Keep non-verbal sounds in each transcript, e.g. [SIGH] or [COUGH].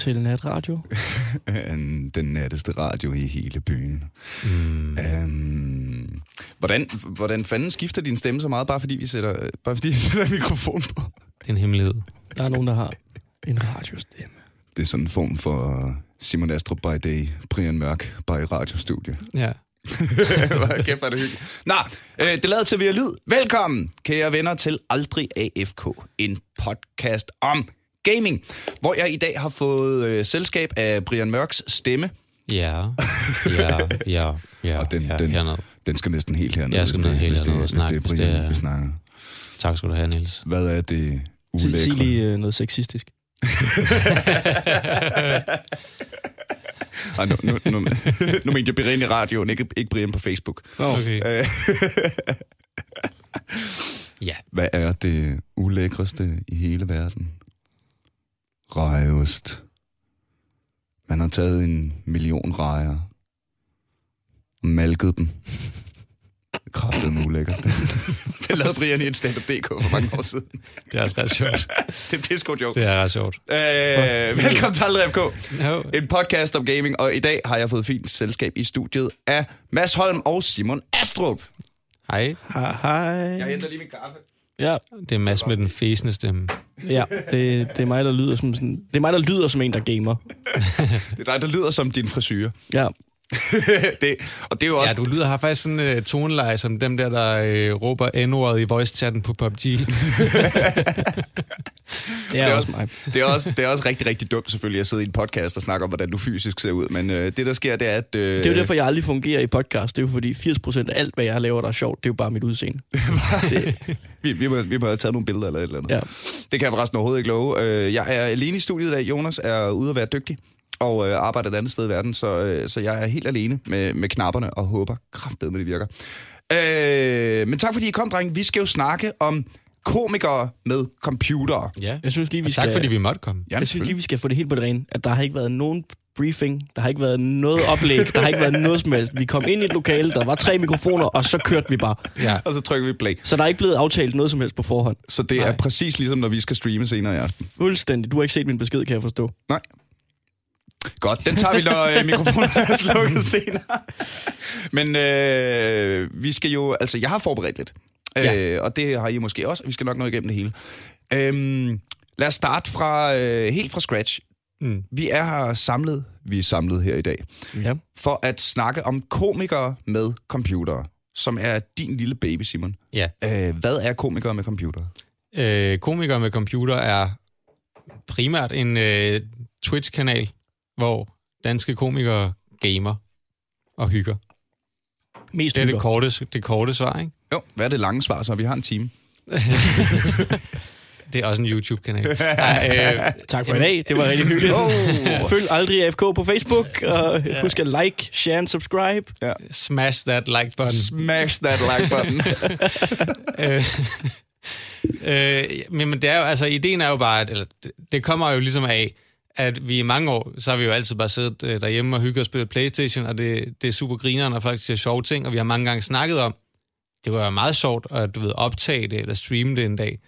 Til Natradio. [LAUGHS] Den natteste radio i hele byen. Mm. Øhm, hvordan, hvordan fanden skifter din stemme så meget, bare fordi vi sætter, bare fordi vi [LAUGHS] sætter mikrofon på? Det er en hemmelighed. Der er nogen, der har en radiostemme. Det er sådan en form for Simon Astrup by day, Brian Mørk by radiostudie. Ja. [LAUGHS] Hvor Kæft, er det hyggeligt. Nå, øh, det lader til, at vi har lyd. Velkommen, kære venner, til Aldrig AFK, en podcast om gaming, hvor jeg i dag har fået øh, selskab af Brian Mørks stemme. Ja, ja, ja, ja, Og den, ja den, hernede. den skal næsten helt herned, Jeg skal hvis, det, helt hvis, det, hvis det er snakke, hvis Brian, det er- vi snakker. Tak skal du have, Niels. Hvad er det Sig, sig ulækre? lige øh, noget sexistisk. [LAUGHS] Ej, nu, nu, nu, nu mente jeg Brian i radioen, ikke, ikke Brian på Facebook. Okay. Øh, Ja. Hvad er det ulækreste i hele verden? Rejeost. Man har taget en million rejer og malket dem. Kraftet med ulækkert. [LAUGHS] det lavede Brian i et stand-up.dk for mange år siden. Det er også ret sjovt. [LAUGHS] Det er pisse god joke. Det er ret sjovt. Øh, velkommen til Aldrig FK. Jo. En podcast om gaming, og i dag har jeg fået fint selskab i studiet af Mads Holm og Simon Astrup. Hej, Hej, hej. Jeg henter lige min kaffe. Ja, det er Mads med den fæsende stemme. ja det, det, er mig, der lyder som sådan, det er mig, der lyder som en, der gamer. [LAUGHS] Det er dig, der lyder som din frisure. Ja, [LAUGHS] det, og det er jo Ja, også... du lyder har faktisk sådan uh, toneleje som dem der, der uh, råber n-ordet i voice-chatten på PUBG. [LAUGHS] det er, er også mig. Det er, også, det er også rigtig, rigtig dumt selvfølgelig at sidde i en podcast og snakke om, hvordan du fysisk ser ud. Men øh, det, der sker, det er, at... Øh, Det er jo derfor, jeg aldrig fungerer i podcast. Det er jo fordi 80% af alt, hvad jeg laver, der er sjovt, det er jo bare mit udseende. [LAUGHS] det, vi, vi, må, vi må have taget nogle billeder eller et eller andet. ja. Det kan jeg forresten overhovedet ikke love. Øh, jeg er alene i studiet i dag. Jonas er ude at være dygtig og øh, arbejder et andet sted i verden, så, øh, så jeg er helt alene med, med knapperne og håber kraftedeme, det virker. Øh, men tak fordi I kom, dreng. Vi skal jo snakke om komikere med computere. ja. Jeg synes lige, vi Og tak skal... fordi vi måtte komme. Jamen, jeg synes lige, vi skal få det helt på det rene, at der har ikke været nogen briefing, der har ikke været noget oplæg, der har ikke været noget som helst. Vi kom ind i et lokale, der var tre mikrofoner, og så kørte vi bare. Ja. Og så trykker vi play. Så der er ikke blevet aftalt noget som helst på forhånd. Så det Nej. er præcis ligesom, når vi skal streame senere i aften. Fuldstændig. Du har ikke set min besked, kan jeg forstå. Nej. Godt, den tager vi, når øh, mikrofonen er slukket senere. Men øh, vi skal jo... Altså, jeg har forberedt lidt. Ja. Øh, og det har I måske også. Vi skal nok nå igennem det hele. Øhm, lad os starte fra, øh, helt fra scratch. Mm. Vi er her samlet. Vi er samlet her i dag. Ja. For at snakke om komikere med computere. Som er din lille baby, Simon. Ja. Øh, hvad er komikere med computere? Øh, komikere med computer er primært en øh, Twitch-kanal, hvor danske komikere gamer og hygger. Mest Det er det korte, det korte svar, ikke? Jo, hvad er det lange svar, så vi har en time? [LAUGHS] Det er også en YouTube-kanal. [LAUGHS] Ej, øh, Tak for i dag. Det var rigtig hyggeligt. Oh. Følg aldrig AFK på Facebook, og husk at like, share and subscribe. smash that like button. Smash that like button. [LAUGHS] øh, øh, men, men det er jo, altså, ideen er jo bare, at, eller, det, det kommer jo ligesom af, at vi i mange år, så har vi jo altid bare siddet øh, derhjemme og hygget og spillet Playstation, og det, det er super grineren og faktisk er sjove ting, og vi har mange gange snakket om, det var meget sjovt at du ved, optage det eller streame det en dag.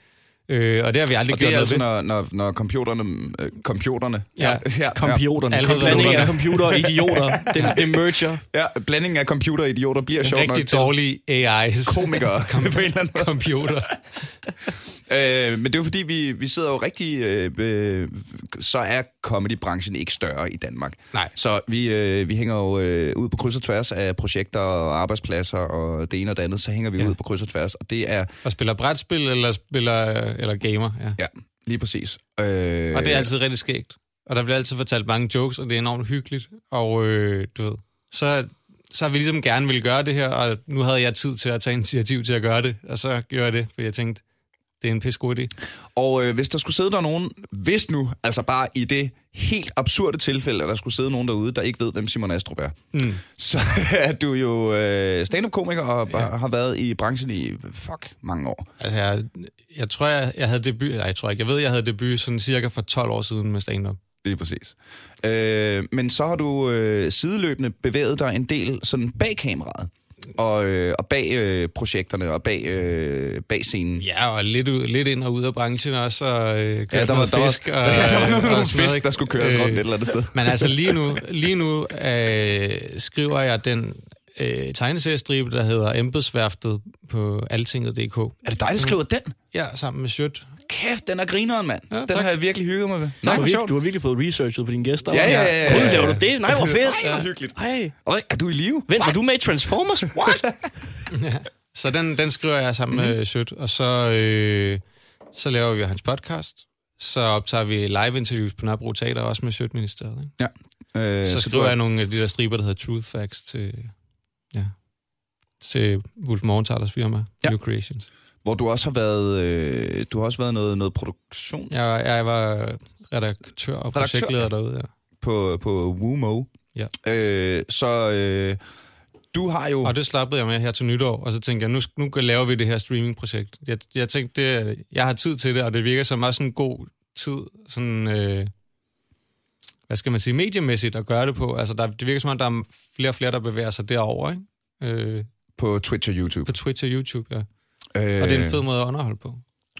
Øh, og det har vi aldrig Og gjort det er altså, når, når, når computerne... Øh, computerne... Ja. ja, Computerne. Alle [LAUGHS] Blanding af computer og idioter. Det, det merger. ja, blandingen af computer og idioter bliver sjovt nok Rigtig dårlige AI's. komikere [LAUGHS] på en eller anden computer. [LAUGHS] Øh, men det er jo fordi, vi, vi sidder jo rigtig... Øh, øh, så er comedybranchen ikke større i Danmark. Nej. Så vi, øh, vi hænger jo øh, ud på kryds og tværs af projekter og arbejdspladser og det ene og det andet. Så hænger vi Ja. ud på kryds og tværs. Og det er... Og spiller brætspil eller spiller eller gamer. Ja. Ja, lige præcis. Øh, Og det er altid rigtig skægt. Og der bliver altid fortalt mange jokes, og det er enormt hyggeligt. Og øh, du ved, så, så vi ligesom gerne ville gøre det her, og nu havde jeg tid til at tage initiativ til at gøre det, og så gjorde jeg det, for jeg tænkte, det er en pisse god idé. Og øh, hvis der skulle sidde der nogen, hvis nu, altså bare i det helt absurde tilfælde, at der skulle sidde nogen derude, der ikke ved, hvem Simon Astrup er, Mm. så [LAUGHS] er du jo øh, stand-up-komiker og ja. har været i branchen i, fuck, mange år. Altså, jeg, jeg tror, jeg, jeg havde debut, nej, jeg tror ikke, jeg ved, jeg havde debut sådan cirka for 12 år siden med stand-up. Lige præcis. Øh, men så har du øh, sideløbende bevæget dig en del sådan bag kameraet. Og, øh, og bag øh, projekterne og bag, øh, bag scenen. Ja, og lidt, ud, lidt ind og ud af branchen også, og øh, Ja, der var, der var, fisk. der, [LAUGHS] og, ja, der var nogle, og nogle noget, fisk, ikke? der skulle køres rundt et eller andet sted. Men altså lige nu, [LAUGHS] lige nu øh, skriver jeg den øh, tegneseriestribe, der hedder Embedsværftet på altinget.dk. Er det dig, der skriver den? Ja, sammen med Sjøt. Kæft, den er grineren, mand. Ja, den tak. har jeg virkelig hygget mig ved. Du Tak, har, hvor virkelig, du har virkelig fået researchet på dine gæster. Ja, ja, ja, ja, ja. laver du det? Nej, hvor fedt. Ej, hvor hyggeligt. Ej. Og er du i live? Vent, var du med i Transformers? What? [LAUGHS] Så den, den skriver jeg sammen Mhm. mm-hmm. med Sjøt, og så, øh, så laver vi hans podcast. Så optager vi live-interviews på Nørrebro Teater, også med Sjøt-ministeriet. Ikke? Øh, Så, så skriver jeg nogle af de der striber, der hedder Truth Facts til, ja, til Wolf Morgenthalers firma, Ja. ja. New Creations. Hvor du også har været, øh, du har også været noget, noget produktion Jeg, jeg var redaktør og Redaktør, projektleder ja. derude. Ja. på, på Woomo. Ja. Øh, så øh, du har jo... Og det slappede jeg med her til nytår, og så tænkte jeg, nu, nu laver vi det her streamingprojekt. Jeg, jeg tænkte, det, jeg har tid til det, og det virker som også en god tid, sådan, øh, hvad skal man sige, mediemæssigt at gøre det på. Altså, der, det virker som om, der er flere og flere, der bevæger sig derover, ikke? Øh, på Twitch og YouTube. på Twitch og YouTube, ja. Øh, Og det er en fed måde at underholde på.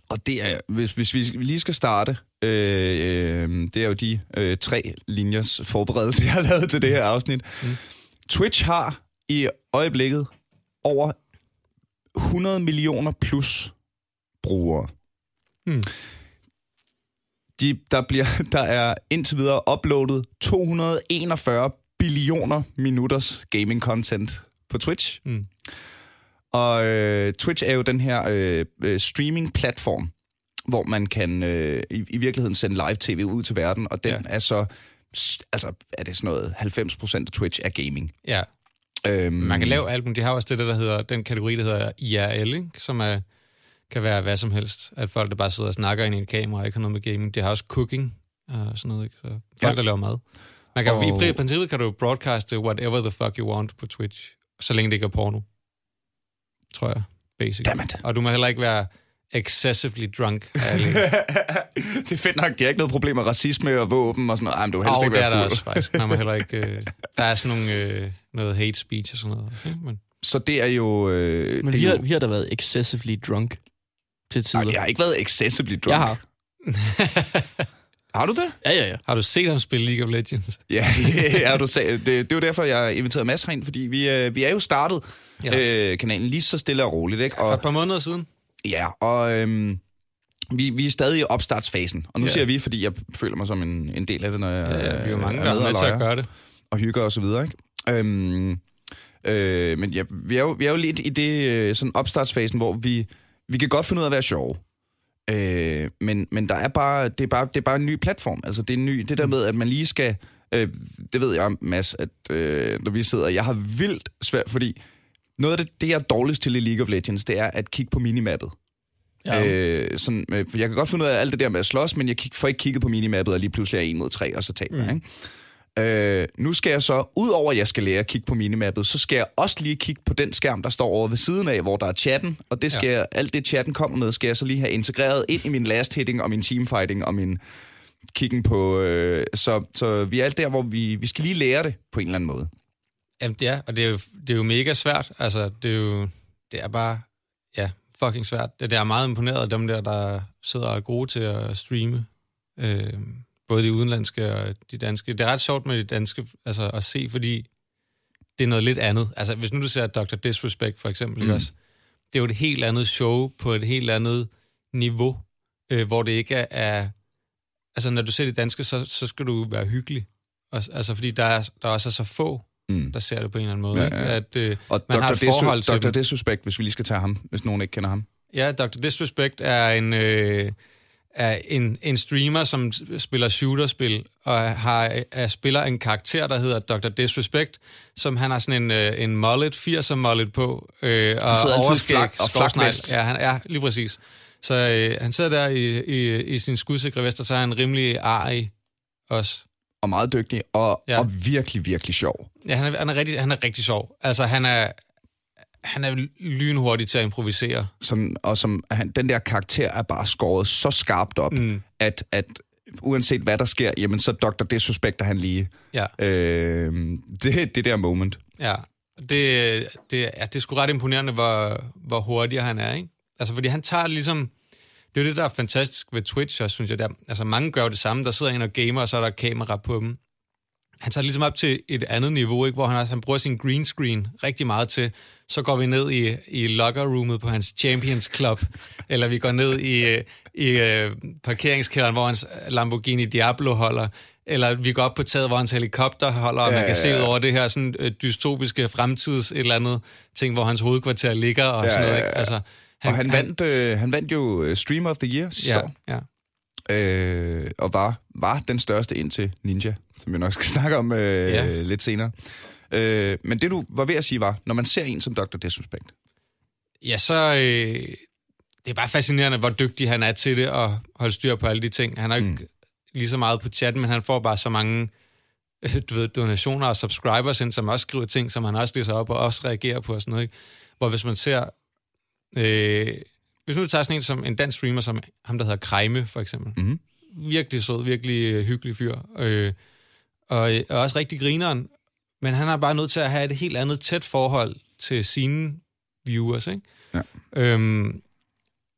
Og det er, hvis, hvis vi lige skal starte, øh, øh, det er jo de øh, tre linjers forberedelse, [LAUGHS] jeg har lavet til det her afsnit. Mm. Twitch har i øjeblikket over 100 millioner plus brugere. Mm. De, der, bliver, [LAUGHS] der er indtil videre uploadet 241 billioner minutters gaming content på Twitch. Mm. Og øh, Twitch er jo den her øh, øh, streaming-platform, hvor man kan øh, i, i virkeligheden sende live-tv ud til verden, og den Ja. er så, altså er det sådan noget, 90% af Twitch er gaming. Ja, Øhm, man kan lave album. De har også det, der hedder, den kategori, der hedder IRL, ikke? som er, kan være hvad som helst. At folk, der bare sidder og snakker ind i en kamera, og ikke har noget med gaming. De har også cooking og sådan noget. Ikke? Så folk, Ja. der laver mad. Man kan, og... I princippet kan du broadcaste whatever the fuck you want på Twitch, så længe det ikke er porno. Tror jeg, basic. Dammit. Og du må heller ikke være excessively drunk. [LAUGHS] Det er fedt nok, de har ikke noget problem med racisme og våben og sådan noget. Ej, men du vil helst Og ikke det er der være også fuld. faktisk. Man må heller ikke... Øh, [LAUGHS] der er sådan nogle, øh, noget hate speech og sådan noget. også? Men, Så det er jo... Øh, Men det vi har, jo vi har da været excessively drunk til tider. Ej, jeg har ikke været excessively drunk. Jeg har. [LAUGHS] Har du det? Ja, ja, ja. har du set ham spille League of Legends? [LAUGHS] Ja, ja du sagde, det, det er jo derfor, jeg inviterede Mads herind, fordi vi, øh, vi er jo startet Ja. øh, kanalen lige så stille og roligt. Ikke? For et Og, par måneder siden. ja, og øhm, vi, vi er stadig i opstartsfasen. Og nu Ja. siger vi, fordi jeg føler mig som en, en del af det, når jeg Ja, ja, vi er jo mange, er der er og med til at gøre det. og hygger og så videre. Ikke? Øhm, øh, men ja, vi, er jo, vi er jo lidt i det øh, sådan opstartsfasen, hvor vi, vi kan godt finde ud af at være sjove. Øh, men men der er bare, det, er bare, det er bare en ny platform. Altså, det er en ny, det der med, at man lige skal... Øh, det ved jeg, Mads, at øh, når vi sidder... Jeg har vildt svært, fordi noget af det, det, jeg er dårligst til i League of Legends, det er at kigge på minimappet. ja. Øh, sådan, øh, jeg kan godt finde ud af alt det der med at slås, men jeg kig, får ikke kigget på minimappet, og lige pludselig er en mod tre, og så taber jeg. Ikke? Øh, nu skal jeg så, udover at jeg skal lære at kigge på minimappet, så skal jeg også lige kigge på den skærm, der står over ved siden af, hvor der er chatten, og det skal Ja. jeg, alt det chatten kommer med, skal jeg så lige have integreret ind i min last hitting, og min teamfighting, og min kiggen på... Øh, så, så vi er alt der, hvor vi, vi skal lige lære det på en eller anden måde. Jamen, ja, og det er, jo, det er jo mega svært. Altså, det er jo... Det er bare... Ja, fucking svært. Det er meget imponeret af dem der, der sidder og er gode til at streame. Øh, både de udenlandske og de danske. Det er ret sjovt med de danske altså, at se, fordi det er noget lidt andet. Altså, hvis nu du ser Dr. Disrespect for eksempel, Mm. også, det er jo et helt andet show på et helt andet niveau, øh, hvor det ikke er, er... Altså, når du ser det danske, så, så skal du være hyggelig. Og, altså, fordi der er, der også er så få, Mm. der ser det på en eller anden måde. Ja, Ja. Ikke? At, øh, Og Man har Dr. et forhold til Dr. Disrespect, hvis vi lige skal tage ham, hvis nogen ikke kender ham. ja, Dr. Disrespect er en, øh, er en, en streamer, som spiller shooterspil, og har, er, spiller en karakter, der hedder Dr. Disrespect, som han har sådan en, øh, en mullet, 80'er mullet på, øh, og overskæg, flak- og flakvest. Ja, han er lige præcis. Så øh, han sidder der i, i, i sin skudsikre vest, og så er han rimelig arg også. Og meget dygtig, og, ja. Ja. og virkelig, virkelig sjov. Ja, han er, han er, rigtig, han er rigtig sjov. Altså, han er, han er lynhurtig til at improvisere. Som, og som, han, den der karakter er bare skåret så skarpt op, Mm. at, at uanset hvad der sker, jamen så Dr. Disrespecter han lige Ja, øh, det, det der moment. ja. Det, det, ja, det er sgu ret imponerende, hvor, hvor hurtig han er, ikke? Altså, fordi han tager ligesom... Det er jo det, der er fantastisk ved Twitch, også, synes jeg. Der, altså, mange gør det samme. Der sidder en og gamer, og så er der kamera på dem. Han tager ligesom op til et andet niveau, ikke? hvor han, også, han bruger sin green screen rigtig meget til. Så går vi ned i, i locker roomet på hans Champions Club, [LAUGHS] eller vi går ned i, i uh, parkeringskælderen, hvor hans Lamborghini Diablo holder, eller vi går op på taget, hvor hans helikopter holder, og Ja, man kan ja, se ud over det her sådan, øh, dystopiske fremtids et eller andet ting, hvor hans hovedkvarter ligger og Ja, sådan noget. Ikke? Altså, Han, og han, vandt, øh, han vandt jo øh, Stream of the Year sidste ja, år, ja. øh, og var, var den største indtil Ninja, som vi nok skal [LAUGHS] snakke om øh, Ja. lidt senere. Øh, men det, du var ved at sige, var, når man ser en som Dr. Disrespect, Ja, så... Øh, det er bare fascinerende, hvor dygtig han er til det at holde styr på alle de ting. Han har jo ikke Mm. lige så meget på chatten, men han får bare så mange øh, du ved, donationer og subscribers ind, som også skriver ting, som han også læser op og også reagerer på og sådan noget. Ikke? Hvor hvis man ser... Øh, hvis nu tager sådan en som en dansk streamer, som ham, der hedder Krejme, for eksempel. Mhm. Virkelig sød, virkelig øh, hyggelig fyr. Øh, og, og også rigtig grineren. Men han er bare nødt til at have et helt andet tæt forhold til sine viewers, ikke? Ja. Øhm,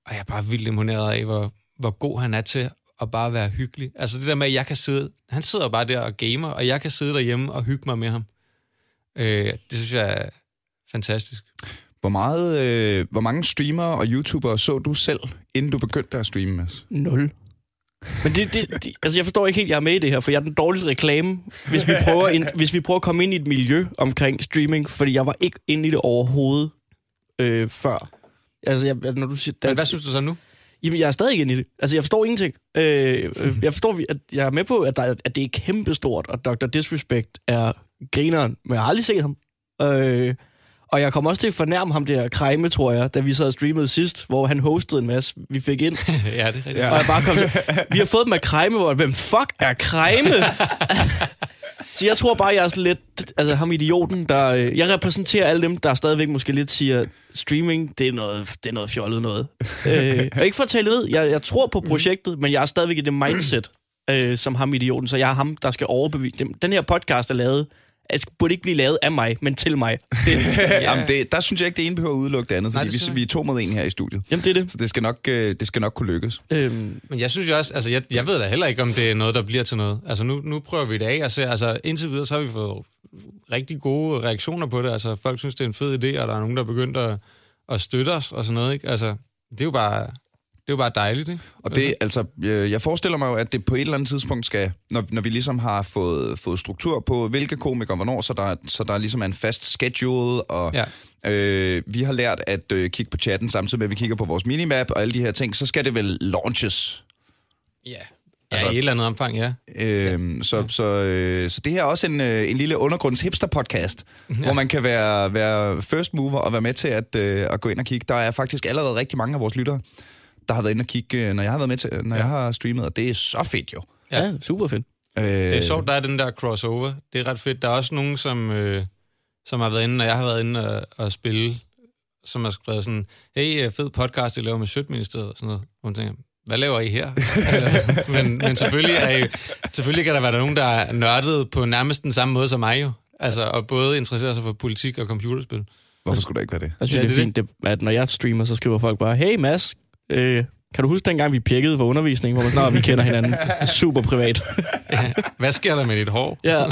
og jeg er bare vildt imponeret af, hvor, hvor god han er til at bare være hyggelig. Altså det der med, at jeg kan sidde... Han sidder bare der og gamer, og jeg kan sidde derhjemme og hygge mig med ham. Øh, det synes jeg er fantastisk. hvor, meget, øh, hvor mange streamere og YouTubere så du selv, inden du begyndte at streame, Mads? Nul. Men det, det, det, altså jeg forstår ikke helt, at jeg er med i det her, for jeg er den dårligste reklame, hvis vi prøver, ind, hvis vi prøver at komme ind i et miljø omkring streaming, fordi jeg var ikke inde i det overhovedet øh, før. Altså, jeg, når du siger... Men hvad synes du så nu? Jamen, jeg er stadig inde i det. Altså, jeg forstår ingenting. Øh, øh, jeg forstår, at jeg er med på, at, der, er- at det er kæmpestort, og Dr. Disrespect er grineren, men jeg har aldrig set ham. Øh, og jeg kom også til at fornærme ham der Krejme, tror jeg, da vi sad og streamede sidst, hvor han hostede en masse, vi fik ind. [LAUGHS] ja, det er rigtigt. Ja. Og jeg bare kom til, vi har fået dem af Krejme, hvor hvem fuck er Krejme? [LAUGHS] Så jeg tror bare, jeg er sådan lidt, altså ham idioten, der, øh, jeg repræsenterer alle dem, der stadigvæk måske lidt siger, streaming, det er noget, det er noget fjollet noget. øh, og ikke for at tale ned, jeg, jeg tror på projektet, men jeg er stadigvæk i det mindset, øh, som ham idioten, så jeg er ham, der skal overbevise dem. Den her podcast er lavet, altså, burde ikke blive lavet af mig, men til mig. Det, Ja. [LAUGHS] Jamen, det, der synes jeg ikke, det ene behøver at udelukke det andet, Nej, fordi det vi, vi er to mod en her i studiet. jamen, det er det. Så det skal nok, øh, det skal nok kunne lykkes. Øhm, Men jeg synes jo også, altså jeg, jeg ved da heller ikke, om det er noget, der bliver til noget. Altså nu, nu prøver vi det af og ser, altså indtil videre, så har vi fået rigtig gode reaktioner på det. Altså folk synes, det er en fed idé, og der er nogen, der er begyndt at, at støtte os og sådan noget, ikke? Altså, det er jo bare, det er jo bare dejligt, ikke? Og det, altså, øh, jeg forestiller mig jo, at det på et eller andet tidspunkt skal, når, når vi ligesom har fået, fået struktur på, hvilke komikere hvornår, så der, så der ligesom er en fast schedule, og Ja. øh, vi har lært at øh, kigge på chatten, samtidig med, at vi kigger på vores minimap og alle de her ting, så skal det vel launches. Ja, ja Altså- i et eller andet omfang, ja. Øhm, så, så, øh, så det her er også en, øh, en lille undergrunds hipster podcast, ja. hvor man kan være, være first mover og være med til at, øh, at gå ind og kigge. Der er faktisk allerede rigtig mange af vores lyttere, der har været inde og kigge, øh, når jeg har været med til, når ja. jeg har streamet, og det er så fedt jo. Ja. super fedt. Øh, Det er sjovt, der er den der crossover. Det er ret fedt. Der er også nogen, som, øh, som har været inde, når jeg har været inde og, og spille, som har skrevet sådan, hey, øh, fed podcast, I laver med Sjøtministeriet og sådan noget. Og man tænker, hvad laver I her? [LAUGHS] Men, men selvfølgelig, er I, selvfølgelig kan der være der nogen, der er nørdet på nærmest den samme måde som mig jo. Altså, og både interesserer sig for politik og computerspil. Hvorfor skulle det ikke være det? Jeg synes, Ja, det er det fint, det, at når jeg streamer, så skriver folk bare, hey Mads, øh, kan du huske dengang, vi pjekkede for undervisning, hvor man sådan, "Nå, vi kender hinanden [LAUGHS] super privat. Hvad sker der med dit hår? ja.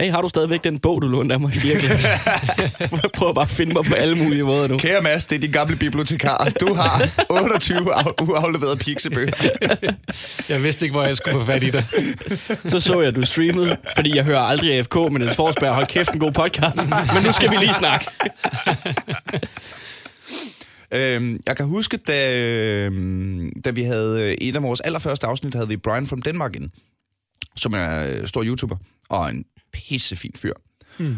Hey, har du stadigvæk den bog, du lånte af mig i 4. klasse? [LAUGHS] Jeg prøver bare at finde mig på alle mulige måder nu. Kære Mads, det er din gamle bibliotekar. Du har 28 af- uafleverede piksebøger. [LAUGHS] Jeg vidste ikke, hvor jeg skulle få fat i dig. Så så jeg, at du streamede, fordi jeg hører aldrig AFK, men Niels Forsberg, hold kæft, en god podcast. Men nu skal vi lige snakke. Øhm, jeg kan huske, da, øhm, da vi havde øh, et af vores allerførste afsnit, havde vi Brian from Denmark ind, som er øh, stor YouTuber, og en pissefin fyr. Hmm.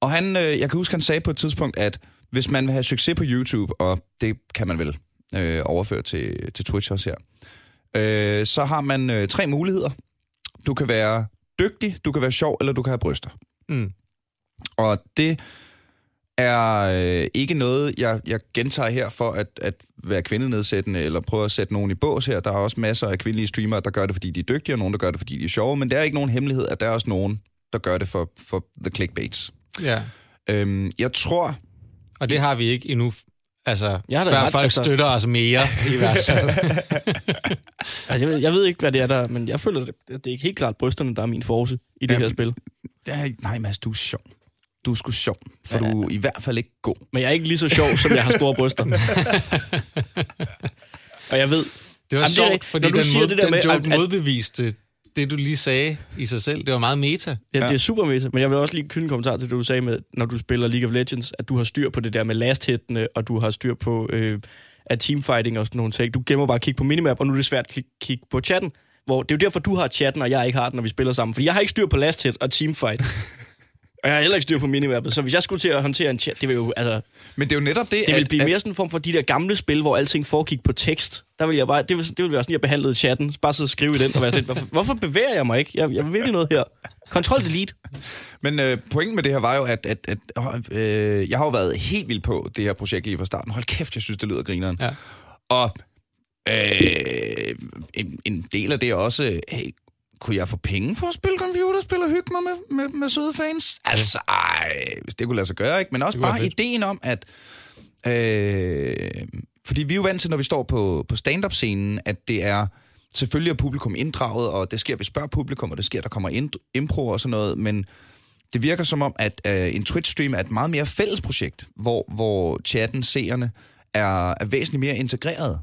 Og han, øh, jeg kan huske, han sagde på et tidspunkt, at hvis man vil have succes på YouTube, og det kan man vel øh, overføre til, til Twitch også her, øh, så har man øh, tre muligheder. Du kan være dygtig, du kan være sjov, eller du kan have bryster. Mm. Og det er øh, ikke noget, jeg, jeg gentager her for at, at være kvindenedsættende, eller prøve at sætte nogen i bås her. Der er også masser af kvindelige streamere, der gør det, fordi de er dygtige, og nogen, der gør det, fordi de er sjove, men det er ikke nogen hemmelighed, at der er også nogen, der gør det for, for the clickbaits. Ja. Øhm, jeg tror, Og det har vi ikke endnu. Altså, Jeg har da før ret, folk altså- støtter os mere i hvert fald. [LAUGHS] Altså, jeg, ved, jeg ved ikke, hvad det er der, men jeg føler, det, det er ikke helt klart brysterne, der er min force i det Jamen, her spil. ja, nej Mads, du er sjov. Du er sgu sjov, for Ja. du er i hvert fald ikke god. Men jeg er ikke lige så sjov, som jeg har store bryster. [LAUGHS] Og jeg ved, Det var Jamen, det er sjovt, fordi den, siger mod, det der den med, joke at- modbeviste det, du lige sagde i sig selv. Det var meget meta. Ja, Ja. det er super meta, men jeg vil også lige knytte en kommentar til det, du sagde med, når du spiller League of Legends, at du har styr på det der med last hitene, og du har styr på øh, at teamfighting og sådan nogle ting. Du gemmer bare at kigge på minimap, og nu er det svært at kig- kigge på chatten. Hvor, det er jo derfor, du har chatten, og jeg ikke har den, når vi spiller sammen. Fordi jeg har ikke styr på last hit og teamfight. [LAUGHS] og jeg har heller ikke styr på minimappet. Så hvis jeg skulle til at håndtere en chat, det vil jo, altså, Men det er jo netop det, det vil at, blive at, mere sådan en form for de der gamle spil, hvor alting foregik på tekst. Der vil jeg bare, det vil, det vil være sådan, jeg behandlede chatten. Bare sidde og skrive i den, og være sådan, lidt, hvorfor, hvorfor bevæger jeg mig ikke? Jeg, jeg vil noget her. Control delete. Men øh, pointen med det her var jo, at, at, at øh, jeg har jo været helt vild på det her projekt lige fra starten. Hold kæft, jeg synes, det lyder grineren. Ja. Og øh, en, en del af det er også, hey, kunne jeg få penge for at spille computerspil og hygge mig med, med, med søde fans? Altså, ej, hvis det kunne lade sig gøre, ikke? Men også bare ideen om, at... Øh, fordi vi er jo vant til, når vi står på, på stand-up-scenen, at det er... Selvfølgelig er publikum inddraget, og det sker, vi spørger publikum, og det sker, der kommer ind, impro og sådan noget, men det virker som om, at øh, en Twitch-stream er et meget mere fælles projekt, hvor, hvor chatten, seerne, er, er væsentligt mere integreret.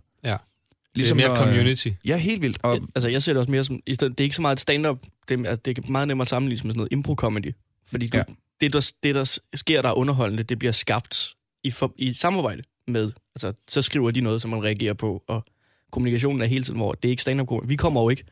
Ligesom det er mere når, øh, community. Ja, helt vildt. Og, Altså, jeg ser det også mere som... i stedet- Det er ikke så meget stand-up. Det er, det er meget nemmere at sammenligne med sådan noget impro-comedy. Fordi du, Ja. det, der, det, der sker, der er underholdende, det bliver skabt i, for, i samarbejde med... Altså, så skriver de noget, som man reagerer på, og kommunikationen er hele tiden, hvor det er ikke stand-up comedy. Vi kommer jo ikke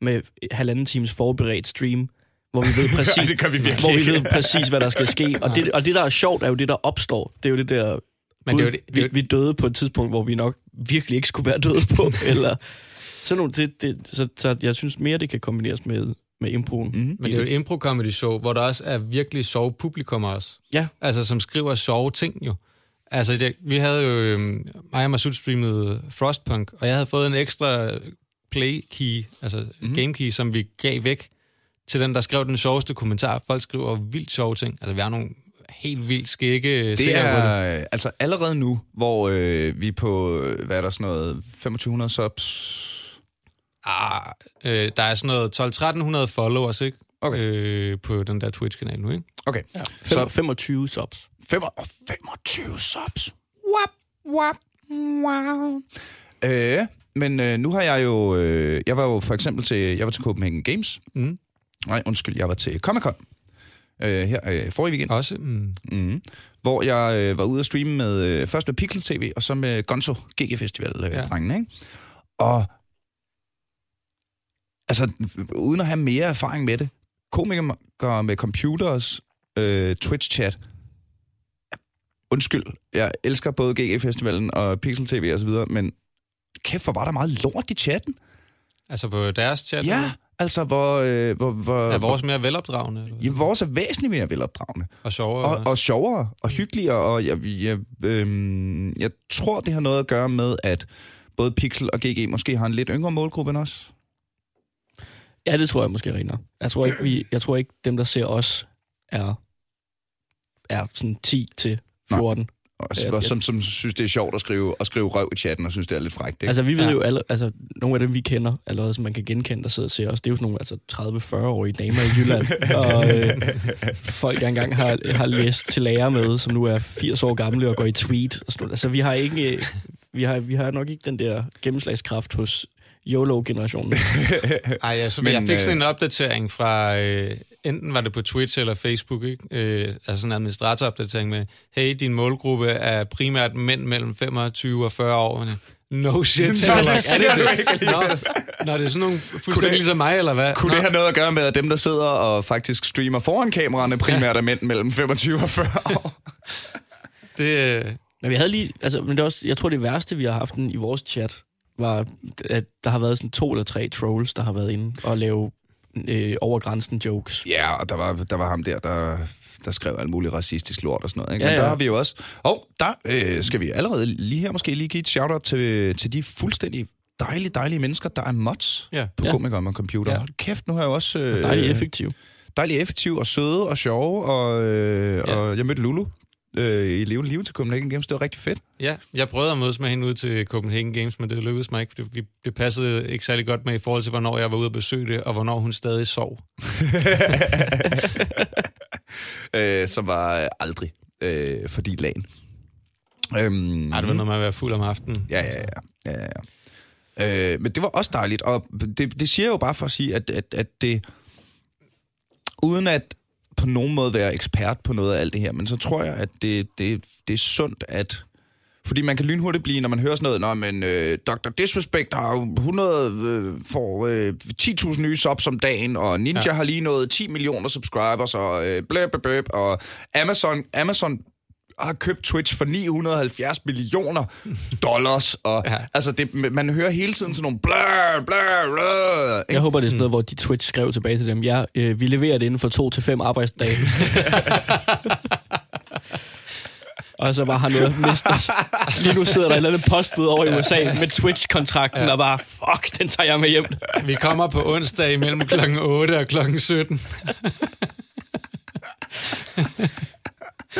med halvanden times forberedt stream, hvor vi ved [LAUGHS] præcis, det vi virkelig hvor vi ved præcis, hvad der skal ske. Og det, og det, der er sjovt, er jo det, der opstår. Det er jo det der... Men det er det- det er jo- vi, vi døde på et tidspunkt, hvor vi nok virkelig ikke skulle være døde på, [LAUGHS] eller sådan nogle, det, det, så, så jeg synes mere, det kan kombineres med, med improen. Mhm. Men det er jo et impro-comedy show, hvor der også er virkelig sjove publikum også. Ja. Altså, som skriver sjove ting jo. Altså, det, vi havde jo, øhm, mig og Masud streamet Frostpunk, og jeg havde fået en ekstra play key, altså Mhm. mm-hmm. game key, som vi gav væk til den, der skrev den sjoveste kommentar. Folk skriver vildt sjove ting. Altså, vi har nogle helt vildt skægge Det på det. er øh, altså allerede nu, hvor øh, vi er på, øh, hvad er der sådan noget, 2500 subs? Ah, øh, der er sådan noget 12-1300 followers, ikke? Okay. Øh, på den der Twitch-kanal nu, ikke? Okay, Ja. så Så 25 subs. 25 subs. Wap, wap, wow. Øh, men øh, nu har jeg jo, øh, jeg var jo for eksempel til, jeg var til Copenhagen Games. Mm. Nej, undskyld, jeg var til Comic Con. Øh, her øh, forrige weekend. Også. Mm. Mm. Hvor jeg øh, var ude at streame med, øh, først med Pixel TV, og så med Gonzo GG Festival øh, Ja. ikke? Og altså, uden at have mere erfaring med det, komikere med computers, øh, Twitch-chat, undskyld, jeg elsker både GG Festivalen og Pixel TV og så videre, men kæft, hvor var der meget lort i chatten. Altså på deres chat? Ja, altså, hvor... Øh, hvor, hvor Er vores mere velopdragende? Eller? Ja, vores er væsentligt mere velopdragende. Og sjovere? Og, og sjovere og hyggeligere, og jeg, jeg, øhm, jeg tror, det har noget at gøre med, at både Pixel og GG måske har en lidt yngre målgruppe end os. Ja, det tror jeg måske rigtig nok. Jeg tror ikke, vi, jeg tror ikke dem, der ser os, er, er sådan 10 til 14. Og Ja, som, som synes, det er sjovt at skrive, at skrive røv i chatten, og synes, det er lidt frækt. Ikke? Altså, vi ved Ja. jo alle, altså, nogle af dem, vi kender allerede, som man kan genkende, der sidder og ser os, det er jo sådan nogle altså, 30-40-årige damer i Jylland. [LAUGHS] og øh, folk, jeg engang har, har læst til lærer med, som nu er 80 år gamle og går i tweet. Og sådan. Altså, vi har, ikke, vi, har, vi har nok ikke den der gennemslagskraft hos YOLO-generationen. Ej, altså, Men, Men, jeg fik sådan øh, en opdatering fra, øh, enten var det på Twitch eller Facebook, ikke? Øh, altså sådan en administratoropdatering med, hey, din målgruppe er primært mænd mellem 25 og 40 år. No shit, [LAUGHS] Nå, det siger du ikke Nå, Nå, det er sådan nogle fuldstændig det- ligesom mig, eller hvad? Kunne Nå, det have noget at gøre med, at dem, der sidder og faktisk streamer foran kameraerne, primært er mænd mellem 25 og 40 år? [LAUGHS] det, øh, Men vi havde lige, altså, men det er også, jeg tror det værste, vi har haft i vores chat, var, at der har været sådan to eller tre trolls, der har været inde og lave øh, over grænsen jokes. Ja, og der var, der var ham der, der, der skrev alt muligt racistisk lort og sådan noget. Ikke? Ja, Men der ja. har vi jo også... Og der øh, skal vi allerede lige her måske lige give et shout-out til, til de fuldstændig dejlige, dejlige mennesker, der er mods ja. på Ja. ja. komikere med computer. Ja. Ja. Hold kæft, nu har jeg også... Øh, Dejligt effektiv. dejligt effektive og søde og sjove, og, øh, Ja. ja. og jeg mødte Lulu øh, i levende liv til Copenhagen Games. Det var rigtig fedt. Ja, jeg prøvede at mødes med hende ud til Copenhagen Games, men det lykkedes mig ikke, det, vi- det passede ikke særlig godt med i forhold til, hvornår jeg var ude at besøge det, og hvornår hun stadig sov. [LAUGHS] øh, som var aldrig øh, fordi lagen. Øhm, Ej, det var noget med at være fuld om aftenen. Ja, ja, ja. ja, ja. Øh, men det var også dejligt, og det, det siger jeg jo bare for at sige, at, at, at det, uden at på nogen måde være ekspert på noget af alt det her, men så tror jeg, at det, det, det er sundt, at fordi man kan lynhurtigt blive, når man hører sådan noget, Nå, men øh, Dr. Disrespect har jo 100, øh, får øh, 10.000 nye subs om dagen, og Ninja Ja. har lige nået 10 millioner subscribers, og øh, blæb, blæb, og Amazon, Amazon har købt Twitch for 970 millioner dollars, og Ja. altså det, man hører hele tiden sådan nogle blør, blør, blør, Jeg håber, det er sådan noget, hvor de Twitch skrev tilbage til dem. Ja, øh, vi leverer det inden for to til fem arbejdsdage. [LAUGHS] og så bare har noget at miste os. Lige nu sidder der et eller andet postbud over i USA med Twitch-kontrakten, ja. og bare, fuck, den tager jeg med hjem. Vi kommer på onsdag mellem klokken 8 og klokken 17. [LAUGHS]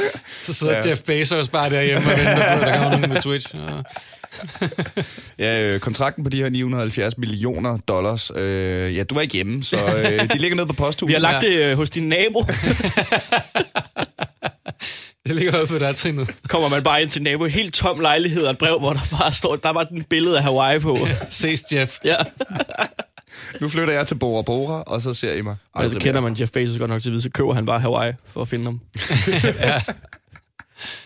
[LAUGHS] Så sidder ja. Jeff Bezos bare derhjemme og venter på, at der kommer nogen med Twitch. Og [LAUGHS] Ja, øh, kontrakten på de her 970 millioner dollars, øh, ja, du var ikke hjemme, så øh, de ligger nede på posthuset. Vi har lagt det øh, hos din nabo. [LAUGHS] det ligger oppe på der trinet. Kommer man bare ind til nabo, helt tom lejlighed og et brev, hvor der bare står, der var den billede af Hawaii på. Ses, Jeff. Ja. [LAUGHS] Nu flytter jeg til Bora Bora, og så ser I mig. Og så aldrig kender man Jeff Bezos godt nok til at vide, så køber han bare Hawaii for at finde ham. [LAUGHS] Ja.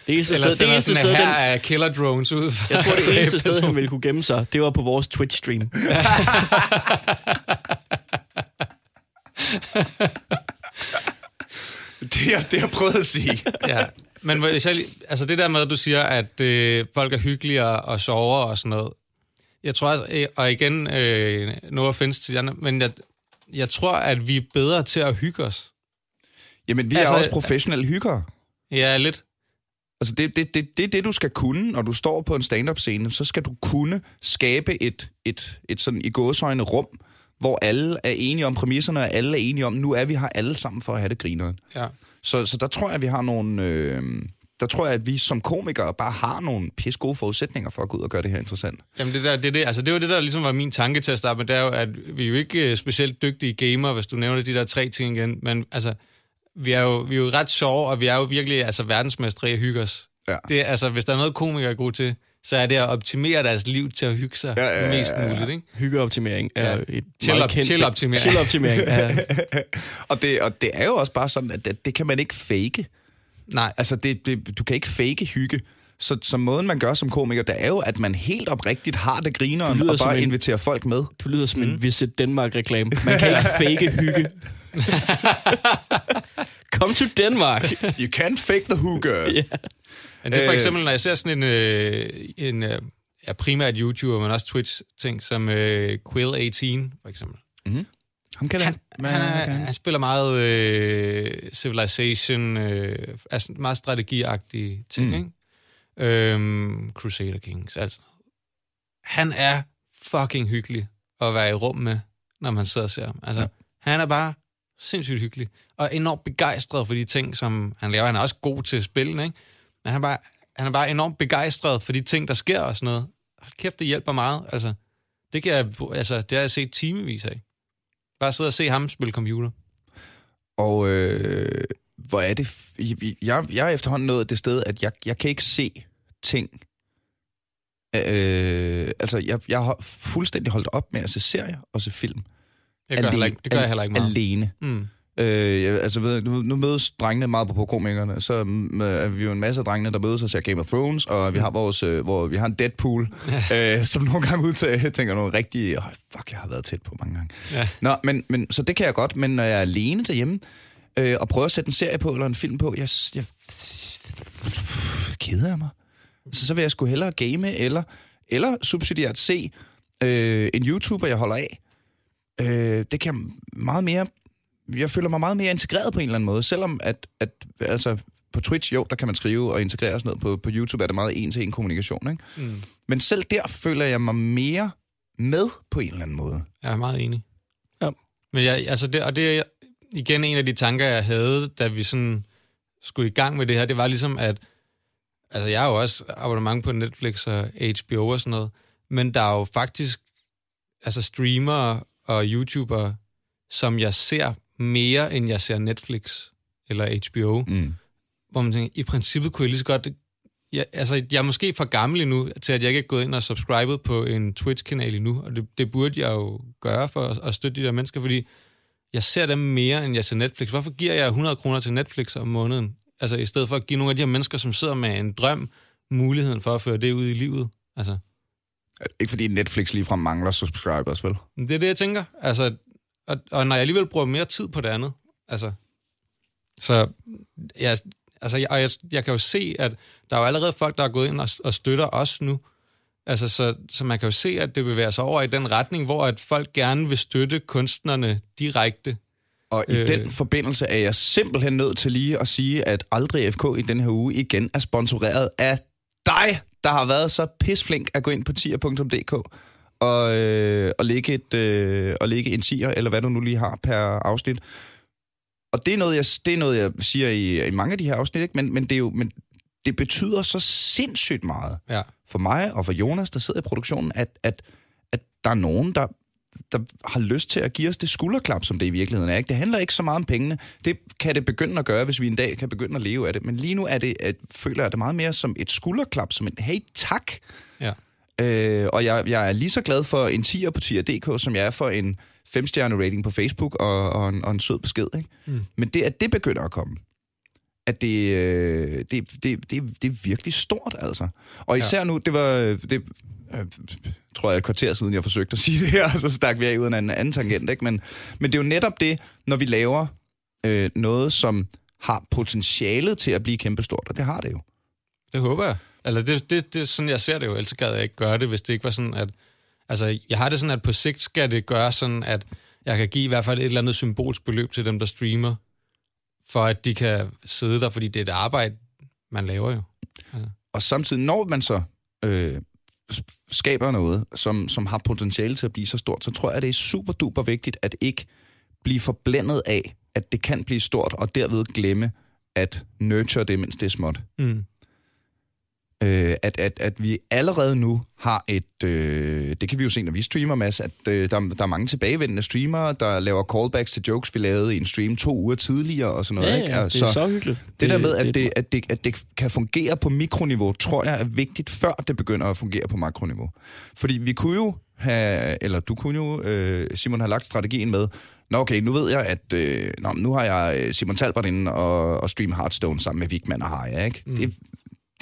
Det eneste Eller sted, det eneste sted her den, af killer drones ud. Jeg tror, det eneste sted, han ville kunne gemme sig, det var på vores Twitch-stream. [LAUGHS] Det, er, det har jeg prøvet at sige. ja. Men hvis jeg, altså det der med, at du siger, at øh, folk er hyggeligere og sjovere og sådan noget. Jeg tror, altså, øh, og igen, øh, no offense til jer, men jeg, jeg tror, at vi er bedre til at hygge os. Jamen, vi Altså, er også professionelle hyggere. Ja, lidt. Altså, det, det, det, det er det, du skal kunne, når du står på en stand-up-scene. Så skal du kunne skabe et, et, et sådan i gåsøjne rum, hvor alle er enige om præmisserne, og alle er enige om, nu er vi her alle sammen for at have det grineren. Ja. Så, så der tror jeg, at vi har nogle... Øh, der tror jeg, at vi som komikere bare har nogle pis gode forudsætninger for at gå ud og gøre det her interessant. Jamen det, der, det, det, altså det var det, der ligesom var min tanke til at starte med, det er jo, at vi er jo ikke øh, specielt dygtige gamer, hvis du nævner de der tre ting igen, men altså, vi er jo, vi er jo ret sjove, og vi er jo virkelig altså, verdensmestre i at hygge os. Ja. Det, altså, hvis der er noget, komikere er gode til, så er det at optimere deres liv til at hygge sig Ja, ja, ja, mest ja, ja. muligt. Ikke? Hyggeoptimering er Ja. et chill-optimering. Chill-optimering, ja. [LAUGHS] Og det, og det er jo også bare sådan, at det, det kan man ikke fake. Nej, Altså, det, det, du kan ikke fake hygge. Så, så måden, man gør som komiker, det er jo, at man helt oprigtigt har det grineren, og bare en- inviterer folk med. Du lyder som en Visit Denmark-reklame. Man kan [LAUGHS] ikke fake hygge. [LAUGHS] Come to Denmark. You can't fake the hooker. [LAUGHS] Ja. Men det er for Øh. eksempel, når jeg ser sådan en, øh, en øh, ja, primært YouTuber, men også Twitch-ting, som øh, Quill18, for eksempel. Ham kan Han, han, er, han spiller meget øh, Civilization, øh, altså meget strategiagtige ting, Mm. ikke? Øhm, Crusader Kings, altså. Han er fucking hyggelig at være i rum med, når man sidder og ser ham. Altså, Ja. han er bare sindssygt hyggelig, og enormt begejstret for de ting, som han laver. Han er også god til spillene, ikke? Men han er bare, han er bare enormt begejstret for de ting, der sker og sådan noget. Hold kæft, det hjælper meget. Altså, det, kan jeg, altså, det har jeg set timevis af. Bare sidde og se ham spille computer. Og øh, hvor er det... Jeg, jeg er efterhånden nået det sted, at jeg, jeg kan ikke se ting. Øh, altså, jeg, jeg har fuldstændig holdt op med at se serier og se film. Jeg gør heller ikke, det gør jeg heller ikke meget. Alene. Mm. Øh, jeg, altså, ved, nu, nu mødes drengene meget på komikerne, så mm, er vi jo en masse af drengene, der mødes og ser Game of Thrones, og vi har vores, øh, hvor vi har en Deadpool, [LAUGHS] øh, som nogle gange udtager, tænker nogle rigtig, oh, fuck, jeg har været tæt på mange gange. Ja. Nå, men, men, så det kan jeg godt, men når jeg er alene derhjemme, øh, og prøver at sætte en serie på, eller en film på, jeg, jeg keder jeg mig. Så, så vil jeg sgu hellere game, eller, eller subsidiært se øh, en YouTuber, jeg holder af. Øh, det kan jeg meget mere jeg føler mig meget mere integreret på en eller anden måde, selvom at, at altså, på Twitch, jo, der kan man skrive og integrere og sådan noget. På, på YouTube er det meget en-til-en kommunikation, ikke? Mm. Men selv der føler jeg mig mere med på en eller anden måde. Jeg er meget enig. Ja. Men jeg, altså det, og det, igen en af de tanker, jeg havde, da vi sådan skulle i gang med det her, det var ligesom, at altså jeg har jo også abonnement på Netflix og HBO og sådan noget, men der er jo faktisk altså streamere og YouTubere, som jeg ser mere, end jeg ser Netflix eller HBO. Mm. Hvor man tænker, i princippet kunne jeg lige så godt... Jeg, altså, jeg er måske for gammel endnu, til at jeg ikke er gået ind og subscribet på en Twitch-kanal endnu, og det, det burde jeg jo gøre for at, at støtte de der mennesker, fordi jeg ser dem mere, end jeg ser Netflix. Hvorfor giver jeg 100 kroner til Netflix om måneden? Altså, i stedet for at give nogle af de her mennesker, som sidder med en drøm, muligheden for at føre det ud i livet. Altså, Ikke fordi Netflix ligefrem mangler subscribers, vel? Det er det, jeg tænker. Altså, og, og når jeg alligevel bruger mere tid på det andet, altså, så jeg, altså, jeg, og jeg, jeg kan jo se, at der er jo allerede folk, der er gået ind og, og støtter os nu. Altså, så, så man kan jo se, at det bevæger sig over i den retning, hvor at folk gerne vil støtte kunstnerne direkte. Og i øh... Den forbindelse er jeg simpelthen nødt til lige at sige, at Aldrig FK i den her uge igen er sponsoreret af dig, der har været så pisflink at gå ind på tier.dk og, øh, og, lægge et, øh, og lægge en tier, eller hvad du nu lige har per afsnit. Og det er noget, jeg, det er noget, jeg siger i, i mange af de her afsnit, ikke? Men, men, det er jo, men det betyder så sindssygt meget Ja. for mig og for Jonas, der sidder i produktionen, at, at, at der er nogen, der, der har lyst til at give os det skulderklap, som det i virkeligheden er. Ikke? Det handler ikke så meget om pengene. Det kan det begynde at gøre, hvis vi en dag kan begynde at leve af det. Men lige nu er det, at, føler jeg det meget mere som et skulderklap, som en hey, tak. Øh, og jeg, jeg er lige så glad for en 10'er på tier.dk, som jeg er for en 5-stjerne rating på Facebook og, og, en, og en sød besked. Ikke? Mm. Men det, at det begynder at komme, at det, øh, det, det, det, det er virkelig stort, altså. Og især ja. nu, det var, det, øh, tror jeg, et kvarter siden, jeg forsøgte at [LAUGHS] sige det her, så stak vi af uden en anden tangent, ikke? Men, men det er jo netop det, når vi laver øh, noget, som har potentialet til at blive kæmpestort, og det har det jo. Det håber jeg. Eller det, det, det sådan, jeg ser det jo. Ellers gad jeg ikke gøre det, hvis det ikke var sådan, at... Altså, jeg har det sådan, at på sigt skal det gøre sådan, at jeg kan give i hvert fald et eller andet symbolsk beløb til dem, der streamer, for at de kan sidde der, fordi det er et arbejde, man laver jo. Og samtidig, når man så øh, skaber noget, som, som har potentiale til at blive så stort, så tror jeg, det er super duper vigtigt at ikke blive forblændet af, at det kan blive stort, og derved glemme at nurture det, mens det er småt. Mm. Øh, at, at, at vi allerede nu har et, øh, det kan vi jo se, når vi streamer, Mads, at øh, der, der er mange tilbagevendende streamere, der laver callbacks til jokes, vi lavede i en stream to uger tidligere og sådan noget. Ja, ikke? Og det er så hyggeligt. Det der med, at det, at, det, at det kan fungere på mikroniveau, tror jeg er vigtigt, før det begynder at fungere på makroniveau. Fordi vi kunne jo have, eller du kunne jo, øh, Simon, have lagt strategien med, Nå okay, nu ved jeg, at øh, nå, nu har jeg øh, Simon Talbot inde og, og stream Hearthstone sammen med Vigman og Harja, ikke? Mm. Det,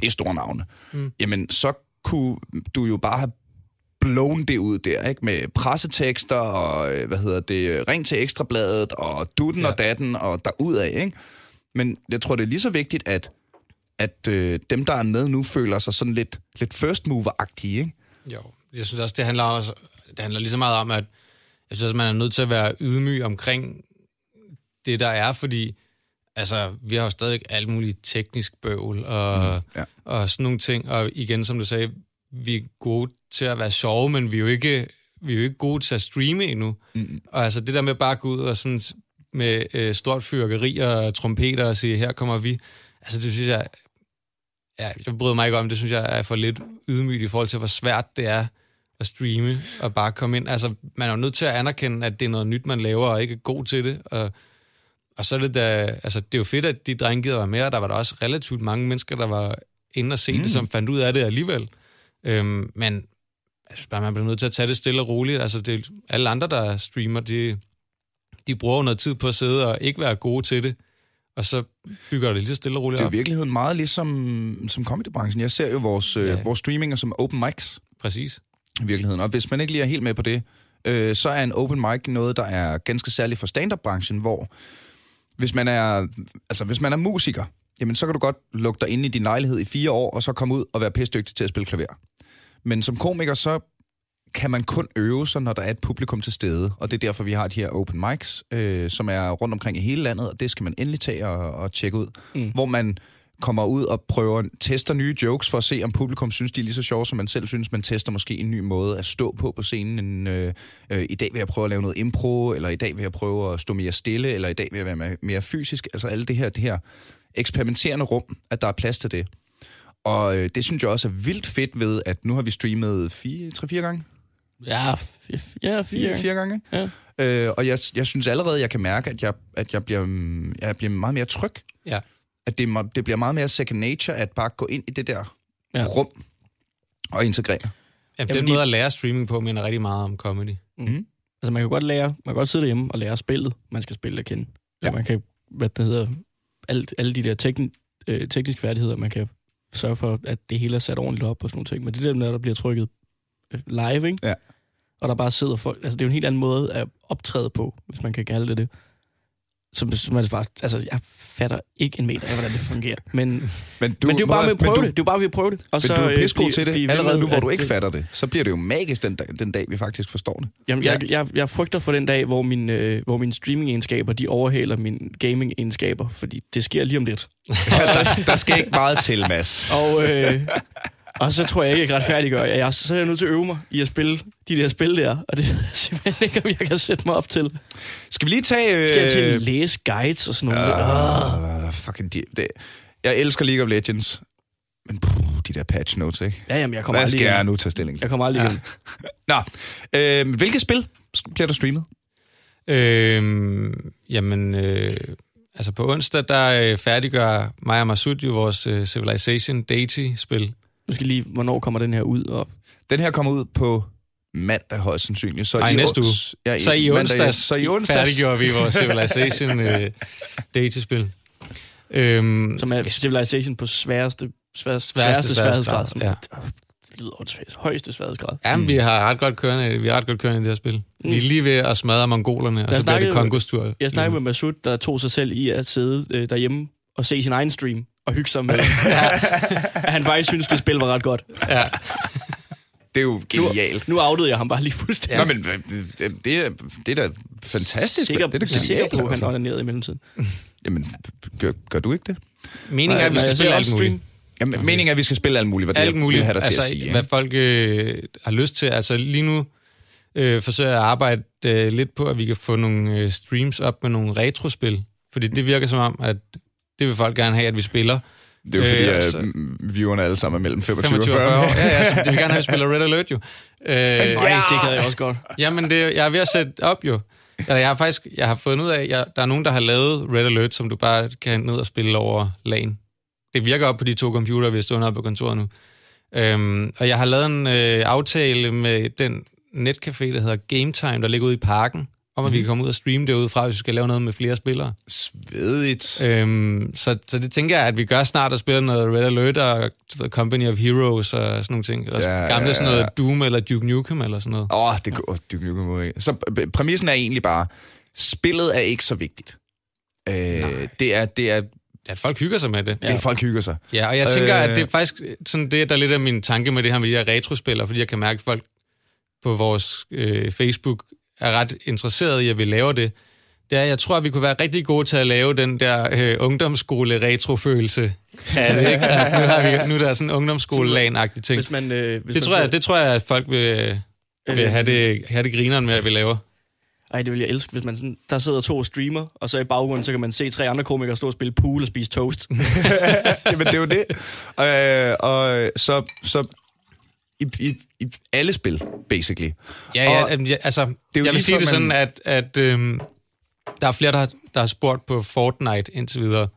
det er store navne. Mm. Jamen, så kunne du jo bare have blown det ud der, ikke? Med pressetekster og, øh, hvad hedder det, ring til ekstrabladet og dutten ja. Og datten og derudad, ikke? Men jeg tror, det er lige så vigtigt, at, at øh, dem, der er med nu, føler sig sådan lidt, lidt first mover-agtige, ikke? Jo, jeg synes også, det handler også, det handler lige så meget om, at jeg synes også, man er nødt til at være ydmyg omkring det, der er, fordi altså, vi har jo stadig alt muligt teknisk bøvl og, mm, ja. og sådan nogle ting. Og igen, som du sagde, vi er gode til at være sjove, men vi er jo ikke, vi er jo ikke gode til at streame endnu. Mm. Og altså det der med bare at gå ud og sådan med øh, stort fyrkeri og trompeter og sige, her kommer vi. Altså det synes jeg, ja, jeg bryder mig ikke om, det synes jeg er for lidt ydmygt i forhold til, hvor svært det er at streame og bare komme ind. Altså man er jo nødt til at anerkende, at det er noget nyt, man laver, og ikke er god til det. Og, og så er det da, altså det er jo fedt, at de drenge gider være med, og der var der også relativt mange mennesker, der var inde og se mm. det, som fandt ud af det alligevel. Øhm, men synes bare, man bliver nødt til at tage det stille og roligt. Altså, det, alle andre, der streamer, de, de bruger noget tid på at sidde og ikke være gode til det. Og så bygger det lige så stille og roligt Det er i virkeligheden meget ligesom som comedybranchen. Jeg ser jo vores, ja. Ja. øh, vores streaminger som open mics Præcis. i virkeligheden. Og hvis man ikke lige er helt med på det, øh, så er en open mic noget, der er ganske særligt for stand-up-branchen, hvor hvis man er, altså, hvis man er musiker, jamen så kan du godt lukke dig inde i din lejlighed i fire år, og så komme ud og være pæstdygtig til at spille klaver. Men som komiker, så kan man kun øve sig, når der er et publikum til stede. Og det er derfor, vi har de her open mics, øh, som er rundt omkring i hele landet, og det skal man endelig tage og, og tjekke ud. Mm. Hvor man kommer ud og prøver, tester nye jokes for at se, om publikum synes, de er lige så sjove, som man selv synes. Man tester måske en ny måde at stå på på scenen. En, øh, øh, I dag vil jeg prøve at lave noget impro, eller i dag vil jeg prøve at stå mere stille, eller i dag vil jeg være mere, mere fysisk. Altså alle det her, det her eksperimenterende rum, at der er plads til det. Og øh, det synes jeg også er vildt fedt ved, at nu har vi streamet fire, tre-fire gange. Ja, ja fire. Fire gange? Ja. Øh, og jeg, jeg synes allerede, jeg kan mærke, at jeg, at jeg, bliver, mm, jeg bliver meget mere tryg. Ja. At det, det bliver meget mere second nature, at bare gå ind i det der Ja. rum og integrere. Jamen, Ja, den fordi- måde at lære streaming på, minder rigtig meget om comedy. Altså, man kan godt lære, man kan godt sidde derhjemme og lære spillet, man skal spille at kende. Ja. Man kan, hvad det hedder, alt, alle de der tekn, øh, tekniske færdigheder, man kan sørge for, at det hele er sat ordentligt op og sådan nogle ting. Men det der, når der bliver trykket øh, live, ikke? Ja. Og der bare sidder folk, altså det er jo en helt anden måde at optræde på, hvis man kan kalde det det. Som, som er bare, altså jeg fatter ikke en meter af, hvordan det fungerer. [LAUGHS] Men, Men, men det er jo bare med at prøve du, det. Det er bare ved at prøve det. Og Men du er øh, pissegod til det. Allerede nu, hvor du ikke det- fatter det, så bliver det jo magisk den dag, den dag vi faktisk forstår det. Jamen, jeg, jeg, jeg frygter for den dag, hvor, min, øh, hvor mine streaming-egenskaber, de overhaler mine gaming-egenskaber, fordi det sker lige om lidt. [LAUGHS] der, der skal ikke meget til, Mads. Og, øh, [LAUGHS] og så tror jeg ikke, jeg kan retfærdiggøre. Jeg, så er jeg nødt til at øve mig i at spille de der spil der, og det [LAUGHS] ved jeg simpelthen ikke, om jeg kan sætte mig op til. Skal vi lige tage... Øh, Skal jeg til at læse guides og sådan noget? Uh. Uh, fucking de, det. Jeg elsker League of Legends. Men puh, de der patch notes, ikke? Ja, jamen, jeg kommer Hvad aldrig skal jeg igen. nu tage stilling til? Jeg kommer aldrig Ja. igen. [LAUGHS] Nå, øh, hvilke spil bliver der streamet? Øhm, jamen, øh, altså på onsdag, der øh, færdiggør mig og Masud jo vores øh, Civilization Deity-spil. Nu skal lige, hvornår kommer den her ud? Og Den her kommer ud på mandag højst sandsynligt. Så Nej, i næste ons- Ja, Så i mandag, onsdags, så i onsdags færdiggjorde vi vores [LAUGHS] Civilization øh, Deity-spil. Øhm, som er Civilization på sværeste, sværeste, sværeste Sværeste sværhedsgrad. Som, det lyder åndssvagt. Højeste sværhedsgrad. Jamen, vi har ret godt kørende, vi har ret godt kørende i det her spil. Mm. Vi er lige ved at smadre mongolerne, og så bliver det Kongos tur. Jeg snakkede med Masud, der tog sig selv i at sidde øh, derhjemme og se sin egen stream og hygge sig med, at [LAUGHS] han faktisk synes, det spil var ret godt. Ja. Det er jo genialt. Nu outede jeg ham bare lige fuldstændig. Ja. Nå, men øh, det, det, er, det er da fantastisk. sikker, det er da sikker genialt. på, at han altså. onanerede i mellemtiden. Jamen, gør, gør du ikke det? Meningen er, at vi Nej, skal spille alt muligt. Jamen, meningen er, at vi skal spille alt muligt, hvad det alt muligt, vil have dig altså, til at sige. ikke? hvad folk øh, har lyst til. Altså lige nu øh, forsøger jeg at arbejde øh, lidt på, at vi kan få nogle øh, streams op med nogle retrospil. Fordi det virker som om, at det vil folk gerne have, at vi spiller. Det er jo fordi, Øh, at altså- viewerne alle sammen er mellem 25, 25 og 40. år. Ja, ja, så de vil gerne have, at vi spiller Red Alert jo. Øh, Nej, det kan jeg også godt. [LAUGHS] Jamen, det, jeg er ved at sætte op jo. Eller jeg har faktisk jeg har fundet ud af, at jeg, der er nogen, der har lavet Red Alert, som du bare kan ned og spille over LAN. Det virker op på de to computere, vi har stående på kontoret nu. Øhm, og jeg har lavet en øh, aftale med den netcafé, der hedder Game Time, der ligger ude i parken, om at vi kan komme ud og streame derudefra, hvis vi skal lave noget med flere spillere. Svedigt. Øhm, så, så det tænker jeg, at vi gør snart at spille noget Red Alert og Company of Heroes og sådan nogle ting. Eller Ja, ja, gamle ja, sådan noget ja. Doom eller Duke Nukem eller sådan noget. Åh, oh, det går dybt nu. Så øh, præmissen er egentlig bare, spillet er ikke så vigtigt. Øh, det er, det er, At folk hygger sig med det. det er, folk hygger sig. Ja, og jeg tænker, Øh. at det er faktisk sådan det, der er lidt af min tanke med det her med de her retrospillere, fordi jeg kan mærke, at folk på vores øh, Facebook er ret interesserede i, at vi laver det. Det er, jeg tror, at vi kunne være rigtig gode til at lave den der øh, ungdomsskole-retrofølelse. Ja, det, [LAUGHS] ikke? Nu, har vi, nu er der sådan en ungdomsskole-lan-agtig ting. Hvis man, øh, hvis Det man tror, jeg, så- det tror jeg, at folk vil, vil Øh. have, det, have det grineren med, at vi laver. Ej, det vil jeg elske, hvis man sådan, der sidder to streamer, og så i baggrunden, så kan man se tre andre komikere stå og spille pool og spise toast. [LAUGHS] [LAUGHS] Jamen, det er jo det. Øh, og så, så i, i, i alle spil, basically. Ja, ja, Og ja altså, jo jeg lige vil sige før, det sådan, man- at, at øhm, der er flere, der har, der har spurgt på Fortnite indtil videre,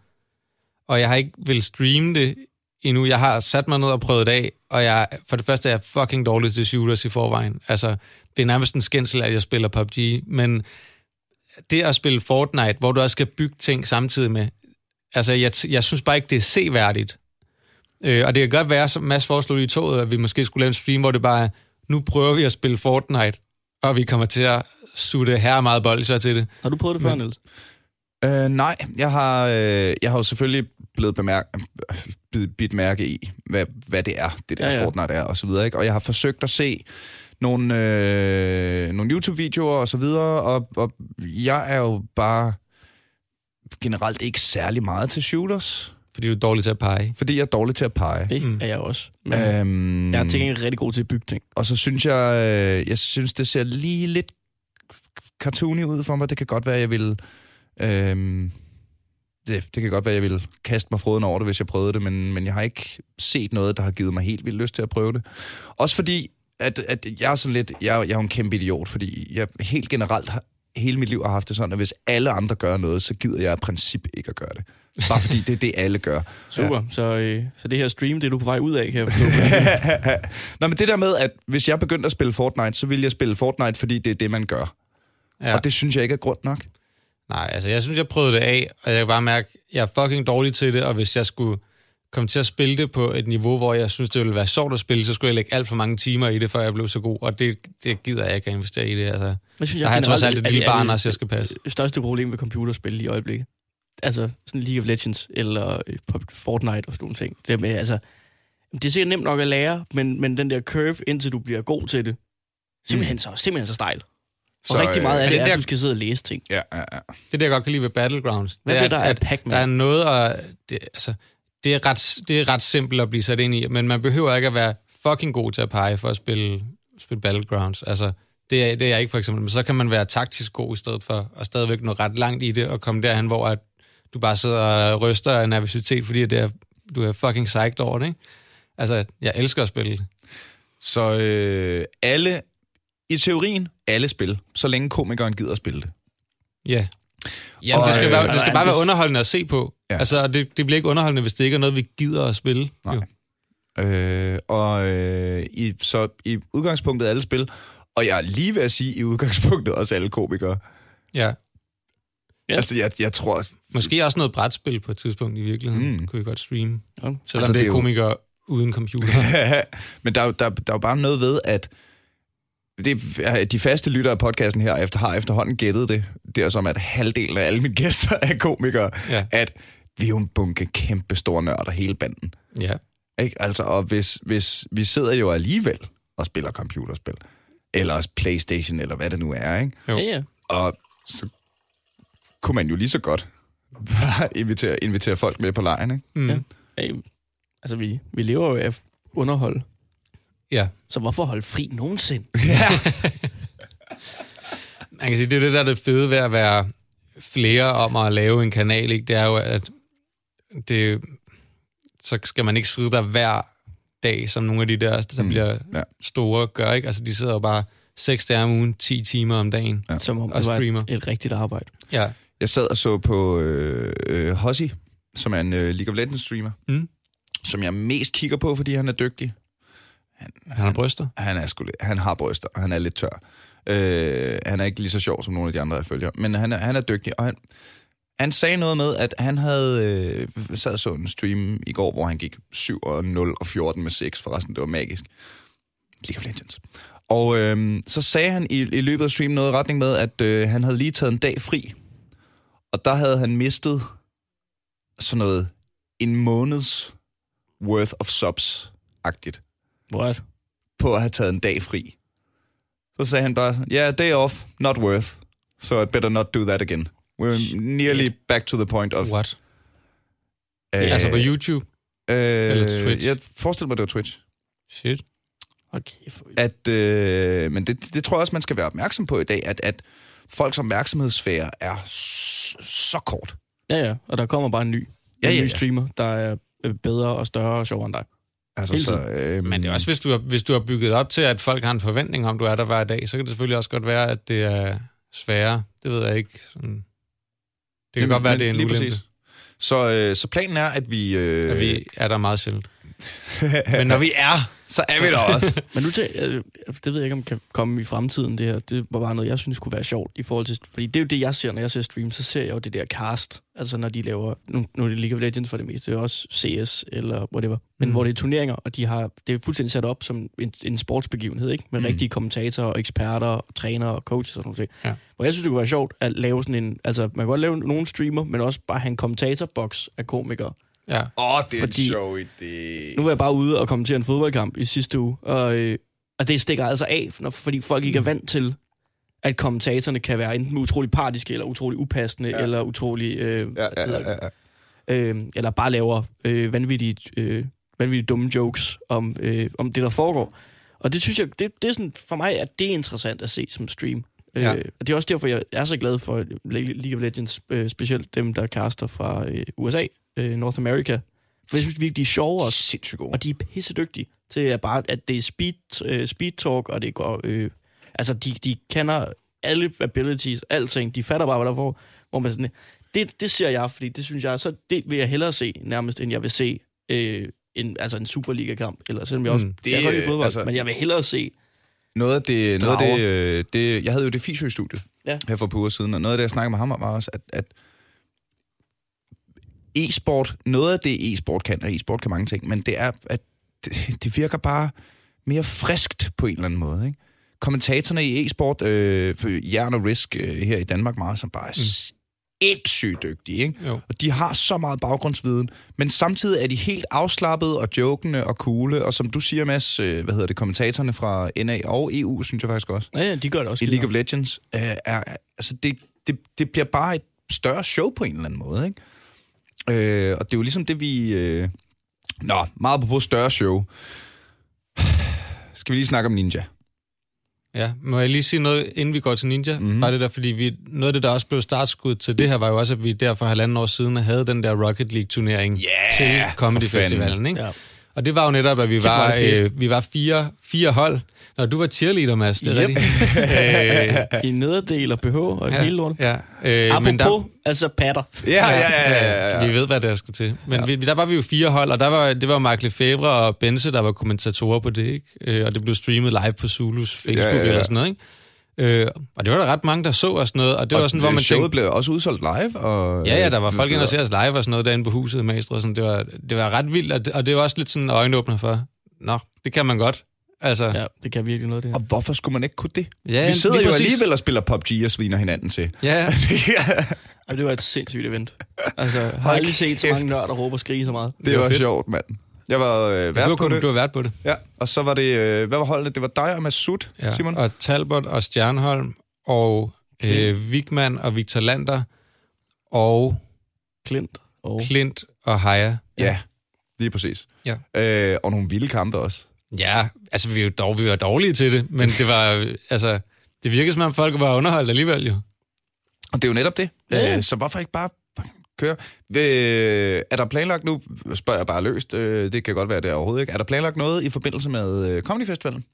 og jeg har ikke vil streame det endnu. Jeg har sat mig ned og prøvet det af, og jeg, for det første er jeg fucking dårlig til shooters i forvejen. Altså, det er nærmest en skændsel, at jeg spiller PUBG, men det at spille Fortnite, hvor du også skal bygge ting samtidig med, altså, jeg, jeg synes bare ikke, det er seværdigt. Øh, og det kan godt være, som Mads foreslog i toget, at vi måske skulle lave en stream, hvor det bare er, nu prøver vi at spille Fortnite, og vi kommer til at sutte her meget bold så til det. Har du prøvet det før, Men- Niels? Øh, nej, jeg har, øh, jeg har jo selvfølgelig blevet bemærk, bidt, mærke i, hvad, hvad det er, det der ja. ja. Fortnite er, og så videre. Ikke? Og jeg har forsøgt at se nogle, øh, nogle YouTube-videoer og så videre, og, og jeg er jo bare generelt ikke særlig meget til shooters. Fordi du er dårlig til at pege. fordi jeg er dårlig til at pege. Det Mm. er jeg også. Men Øhm, jeg er til gengæld rigtig god til at bygge ting. Og så synes jeg, øh, jeg synes, det ser lige lidt cartoony ud for mig. Det kan godt være, jeg vil... Øhm, det, det kan godt være, jeg vil kaste mig froden over det, hvis jeg prøvede det, men, men jeg har ikke set noget, der har givet mig helt vildt lyst til at prøve det. Også fordi, at, at jeg er sådan lidt... Jeg, jeg er jo en kæmpe idiot, fordi jeg helt generelt har, hele mit liv har haft det sådan, at hvis alle andre gør noget, så gider jeg i princip ikke at gøre det. Bare fordi det er det, alle gør. [LAUGHS] Super. Ja. Så, øh, så det her stream, det er du på vej ud af, kan jeg forstå. [LAUGHS] Nå, men det der med, at hvis jeg begyndte at spille Fortnite, så ville jeg spille Fortnite, fordi det er det, man gør. Ja. Og det synes jeg ikke er grund nok. Nej, altså jeg synes, jeg prøvede det af, og jeg kan bare mærke, at jeg er fucking dårlig til det, og hvis jeg skulle komme til at spille det på et niveau, hvor jeg synes, det ville være sjovt at spille, så skulle jeg lægge alt for mange timer i det, før jeg blev så god, og det, det gider jeg ikke at investere i det. Altså, Jeg synes, der har jeg trods alt et lille barn også, jeg skal passe. Det største problem ved computerspil i øjeblikket. Altså sådan League of Legends eller øh, på Fortnite og sådan nogle ting. Det med, altså, det er sikkert nemt nok at lære, men, men den der curve, indtil du bliver god til det, simpelthen, så, simpelthen så stejl. Og så, rigtig meget af er det, det er, der- at du skal sidde og læse ting. Ja, ja, ja. Det er det, jeg godt kan lide ved Battlegrounds. Hvad det er det, der er at der er Pac-Man? noget, og det, altså, det, er ret, det er ret simpelt at blive sat ind i, men man behøver ikke at være fucking god til at pege for at spille, spille Battlegrounds. Altså, det er, det er jeg ikke for eksempel, men så kan man være taktisk god i stedet for, og stadigvæk nå ret langt i det, og komme derhen, hvor at du bare sidder og ryster af nervøsitet, fordi det er, du er fucking psyched over det, ikke? Altså, jeg elsker at spille. Så øh, alle, i teorien, alle spil, så længe komikeren gider at spille det. Ja. Jamen, Og, det skal, øh, være, det skal altså, bare være underholdende at se på. Ja. Ja. Altså, det, det bliver ikke underholdende, hvis det ikke er noget, vi gider at spille. Nej. Jo. Øh, og øh, i, så i udgangspunktet alle spil, og jeg er lige ved at sige, i udgangspunktet også alle komikere. Ja. Ja. Ja. Altså, jeg, jeg tror... Måske også noget brætspil på et tidspunkt i virkeligheden. Mm. Kunne vi godt streame. Ja. Selvom Altså, det det er er jo- komikere uden computer. [LAUGHS] Men der, er der, der er jo bare noget ved, at det, er- de faste lyttere af podcasten her efter, har efterhånden gættet det, det er som, at halvdelen af alle mine gæster er komikere, Ja. at vi er jo en bunke kæmpe store nørder, hele banden. ja. Ikke? Altså, og hvis, hvis vi sidder jo alligevel og spiller computerspil, eller Playstation, eller hvad det nu er, ikke? Jo. Ja, ja. Og så kunne man jo lige så godt bare [LAUGHS] invitere, invitere folk med på lejen, ikke? Mm. Ja. Altså, vi, vi lever jo af underhold. Ja. Så hvorfor holde fri nogensinde? [LAUGHS] Man kan sige, det er det, der er det fede ved at være flere om at lave en kanal. Ikke? Det er jo, at det, så skal man ikke sidde der hver dag, som nogle af de der, der Mm, bliver ja. ja. store, gør. Ikke? Altså, de sidder jo bare seks dage om ugen, 10 timer om dagen. Ja. Som om Og det var streamer. et, et rigtigt arbejde. Ja. Jeg sad og så på øh, øh, Hossi, som er en øh, League of Legends streamer, Mm. som jeg mest kigger på, fordi han er dygtig. Han har bryster. Han, er sgu, han har bryster, og han er lidt tør. Øh, han er ikke lige så sjov som nogle af de andre, jeg følger, men han er, han er dygtig, og han, han sagde noget med, at han havde øh, sad så en stream i går, hvor han gik 7 og 0 og 14 med 6, forresten, det var magisk. League of Legends. Og øh, så sagde han i, i løbet af streamen noget i retning med, at øh, han havde lige taget en dag fri, og der havde han mistet sådan noget en måneds worth of subs-agtigt What? på at have taget en dag fri. Så sagde han bare, ja, yeah, day off, not worth, so I'd better not do that again. We're nearly back to the point of... What? Øh, Altså på YouTube? øh, eller Twitch? Jeg forestiller mig, det var Twitch. Shit. Okay, for... At, øh, men det, det tror jeg også, man skal være opmærksom på i dag, at, at folks opmærksomhedssfære er så, så kort. Ja, ja. Og der kommer bare en ny, Ja, en ja, ny ja. streamer, der er øh, bedre og større og sjovere end dig. Altså, så, øh, Men det er også, hvis du, har, hvis du har bygget op til, at folk har en forventning om, du er der hver dag, så kan det selvfølgelig også godt være, at det er sværere. Det ved jeg ikke. Sådan. Det kan Jamen, godt være, men det er en ulempe. Så, øh, så planen er, at vi... Øh, at vi er der meget sjældent. [LAUGHS] Men når vi er, så er vi der også. [LAUGHS] Men nu til, altså, det ved jeg ikke, om kan komme i fremtiden, det her. Det var bare noget, jeg synes kunne være sjovt i forhold til... Fordi det er jo det, jeg ser, når jeg ser stream, så ser jeg jo det der cast. Altså når de laver... Nu, nu er det League of Legends for det meste, det er også CS eller whatever. Men Mm. hvor det er turneringer, og de har, det er fuldstændig sat op som en, en sportsbegivenhed, ikke? Med Mm. rigtige kommentatorer, og eksperter, og trænere og coaches og sådan noget. Ja. Hvor jeg synes, det kunne være sjovt at lave sådan en... Altså, man kan godt lave nogle streamer, men også bare have en kommentatorboks af komikere. Ja, Åh, oh, det er Fordi- en sjov idé. Nu var jeg bare ude og kommentere en fodboldkamp i sidste uge, og, øh, og det stikker altså af, når, fordi folk ikke er vant til, at kommentatorerne kan være enten utrolig partiske, eller utrolig upassende, Ja. ja. eller utrolig... Øh, Ja, ja, ja, det? ja. Øh, eller bare laver øh, vanvittige, øh, vanvittige dumme jokes om, øh, om det, der foregår. Og det synes jeg, det, det er sådan, for mig at det er interessant at se som stream. Ja. Ja. Øh, og det er også derfor, jeg er så glad for League of Legends, øh, specielt dem, der caster fra øh, USA, øh, North America. For jeg synes virkelig, de er sjove også. Sindssygt gode. Og de er pissedygtige til at bare, at det er speed, øh, speed talk, og det går... Øh, altså, de, de kender alle abilities, alting. De fatter bare, hvad der får. Hvor man sådan, det, det ser jeg, fordi det synes jeg, så det vil jeg hellere se nærmest, end jeg vil se øh, en, altså en Superliga-kamp. Eller selvom jeg også... Mm. Det, jeg kan lide fodbold, altså- men jeg vil hellere se... Noget af det, noget af det, øh, det, jeg havde jo det fysio i studiet Ja. her for par uger siden, og noget af det, jeg snakkede med ham om, var også, at, at e-sport, noget af det e-sport kan, og e-sport kan mange ting, men det er, at det, det virker bare mere friskt på en eller anden måde, ikke? Kommentatorerne i e-sport, øh, Jern og Risk øh, her i Danmark meget, som bare er mm. sindssygt dygtige, ikke? Jo. Og de har så meget baggrundsviden, men samtidig er de helt afslappede og jokende og coole, og som du siger, Mads, øh, hvad hedder det, kommentatorerne fra NA og EU, synes jeg faktisk også, Ja, ja, de gør det også. i League of Legends, øh, er, altså det, det, det bliver bare et større show på en eller anden måde, ikke? Øh, og det er jo ligesom det, vi... Øh... Nå, meget på større show. Skal vi lige snakke om Ninja? Ja, må jeg lige sige noget, inden vi går til Ninja? Mhm. Mm. Bare det der, fordi vi, noget af det, der også blev startskud til det her, var jo også, at vi der for halvanden år siden havde den der Rocket League-turnering Yeah, til Comedy. Festivalen, ikke? Ja. Og det var jo netop, at vi var, øh, vi var fire, fire hold. Når du var cheerleader, Mads, det er Yep. rigtigt. [LAUGHS] øh, I nederdel og BH og ja. hele lortet. Ja, øh, Apropos, men der, altså patter. Ja, ja, ja, ja, ja. Vi ved, hvad der skal til. Men ja. vi, der var vi jo fire hold, og der var, det var Mark Lefebvre og Bense, der var kommentatorer på det, ikke? Øh, og det blev streamet live på Zulus Facebook Ja, ja, ja, ja, ja. eller sådan noget, ikke? Øh, og det var der ret mange, der så og sådan noget, og det var sådan, hvor man showet tænkte... blev også udsolgt live. Og, Ja, ja, der var folk øh, ind og se os live og sådan noget derinde på huset i Maestro. Sådan, det, var, det var ret vildt, og det, og det var også lidt sådan en øjenåbner for, nå, det kan man godt. Altså, ja, Ja, det kan virkelig noget, det her. Og hvorfor skulle man ikke kunne det? ja vi sidder jo præcis. alligevel og spiller PUBG og sviner hinanden til. Ja, [LAUGHS] ja. Og det var et sindssygt event. [LAUGHS] Altså, jeg har aldrig set så mange nørder råbe og skrige så meget. Det, Det var var, fedt. sjovt, mand. Jeg var øh, vært var, på det. du var vært på det. Ja, og så var det, øh, hvad var holdet? Det var dig og Masud, Ja. Simon? Og Talbot og Stjernholm og øh, Vigman og Victor Lander og Klint og... Klint og Haja. Ja, lige præcis. Ja. Øh, og nogle vilde kampe også. Ja, altså vi, er jo dog, vi var dårlige til det, men det var, altså, det virkede som om folk var underholdt alligevel jo. Og det er jo netop det. Ja. Øh, så hvorfor ikke bare køre? Øh, er der planlagt nu, spørger jeg bare løst, øh, det kan godt være det overhovedet ikke, er der planlagt noget i forbindelse med øh, Comedy Festivalen?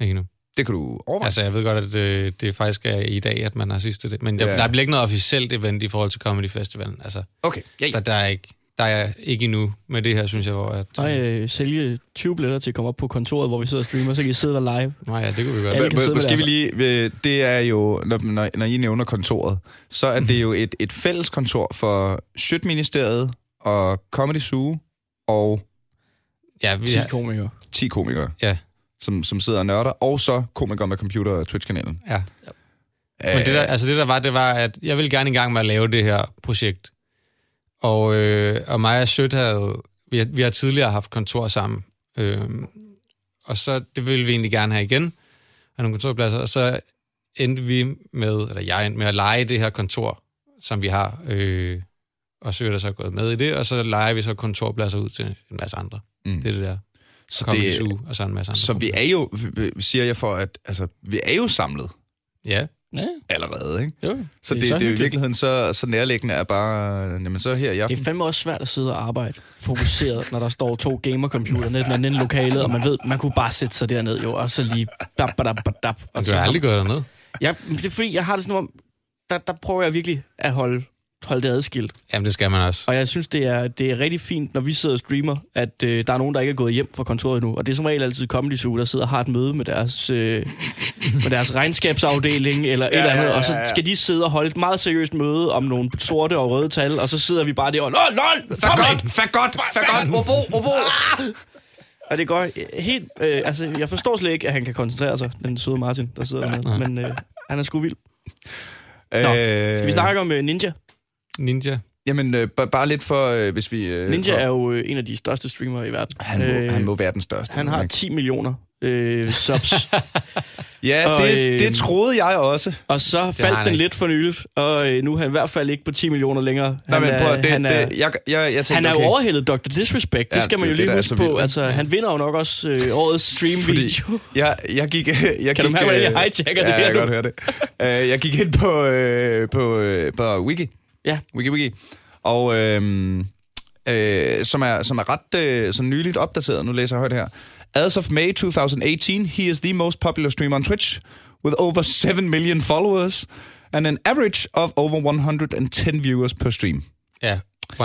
Ikke nu. Det kan du overveje. Altså, jeg ved godt, at øh, det faktisk er i dag, at man har sidste det. Men der, Ja. der bliver ikke noget officielt event i forhold til Comedy Festivalen. Altså, Okay, ja, der, der, er ikke, der er ikke endnu med det her, synes jeg, hvor at... Nej, øh, sælge 20 billetter til at komme op på kontoret, hvor vi sidder og streamer, så kan I sidde der live. Nej, ja, det kunne vi godt. Ja, Ja, kan sidde Måske det, vi lige, øh, det er jo, når, når, når I nævner kontoret, så er det jo et, et fælles kontor for Sjøtministeriet og Comedy Zoo og ja, vi, 10 har- komikere. 10 komikere, ja, som, som sidder og nørder, og så komikere med computer og Twitch-kanalen. ja. Men det der, altså det der var, det var, at jeg ville gerne i gang med at lave det her projekt. Og, øh, og mig og Sødt havde, vi har, vi har tidligere haft kontor sammen. Øh, og så, det ville vi egentlig gerne have igen, have nogle kontorpladser. Og så endte vi med, eller jeg endte med at lege det her kontor, som vi har. Øh, og Sødt er så gået med i det, og så leger vi så kontorpladser ud til en masse andre. Mm. Det er det der. så, det, Zoo, og så en masse andre. så vi er jo, siger jeg for, at altså, vi er jo samlet Ja, Ja, allerede, ikke? jo. Så det, er det, det er jo i virkeligheden så, så nærliggende at bare, jamen så her i Det aften. er fandme også svært at sidde og arbejde fokuseret, når der står to gamercomputer ned den anden lokalet, og man ved, man kunne bare sætte sig derned, jo, og så lige... Dap, dap, dap, dap, og du har aldrig gået derned. Ja, det er fordi, jeg har det sådan, om, der, der prøver jeg virkelig at holde, holde det adskilt. Jamen, det skal man også. Og jeg synes, det er, det er rigtig fint, når vi sidder og streamer, at øh, der er nogen, der ikke er gået hjem fra kontoret nu. Og det er som regel altid Comedy Zoo, der sidder og har et møde med deres, øh, med deres regnskabsafdeling eller et Ja, eller andet. ja, ja, Og så ja. skal de sidde og holde et meget seriøst møde om nogle sorte og røde tal. Og så sidder vi bare der og... Lol, lol! For godt, for godt, godt, obo, obo. Og det går helt... Øh, altså, jeg forstår slet ikke, at han kan koncentrere sig, den søde Martin, der sidder dernede. Men øh, han er sgu vild. Nå, Skal vi snakke om øh, Ninja? Ninja. Jamen, øh, ba- bare lidt for, øh, hvis vi... Øh, Ninja for, er jo øh, en af de største streamere i verden. Han må, Øh, han må være den største. Han har ikke? 10 millioner øh, subs. [LAUGHS] Ja, Og, det, øh, det troede jeg også. og så faldt den ikke. lidt for nyligt, og øh, nu er han i hvert fald ikke på 10 millioner længere. Nej, men prøv, det, han er, det, jeg, jeg, jeg tænkte, han er okay, overhældet Dr. Disrespect, det Ja, skal man det- jo det lige huske på. vildt. Altså, han vinder jo nok også øh, årets stream-video. [LAUGHS] jeg, jeg gik... Jeg Kan du gik, mærke, hvordan jeg øh, hijacker det ja, her jeg kan godt høre det. Uh, jeg gik ind på, øh, på, øh, på Wiki. Ja. Wiki, Wiki. Og øhm, øh, som, er, som er ret øh, sådan nyligt opdateret. Nu læser jeg højt her. As of May 2018, he is the most popular streamer on Twitch with over 7 million followers and an average of over 110 viewers per stream. Ja, 110.000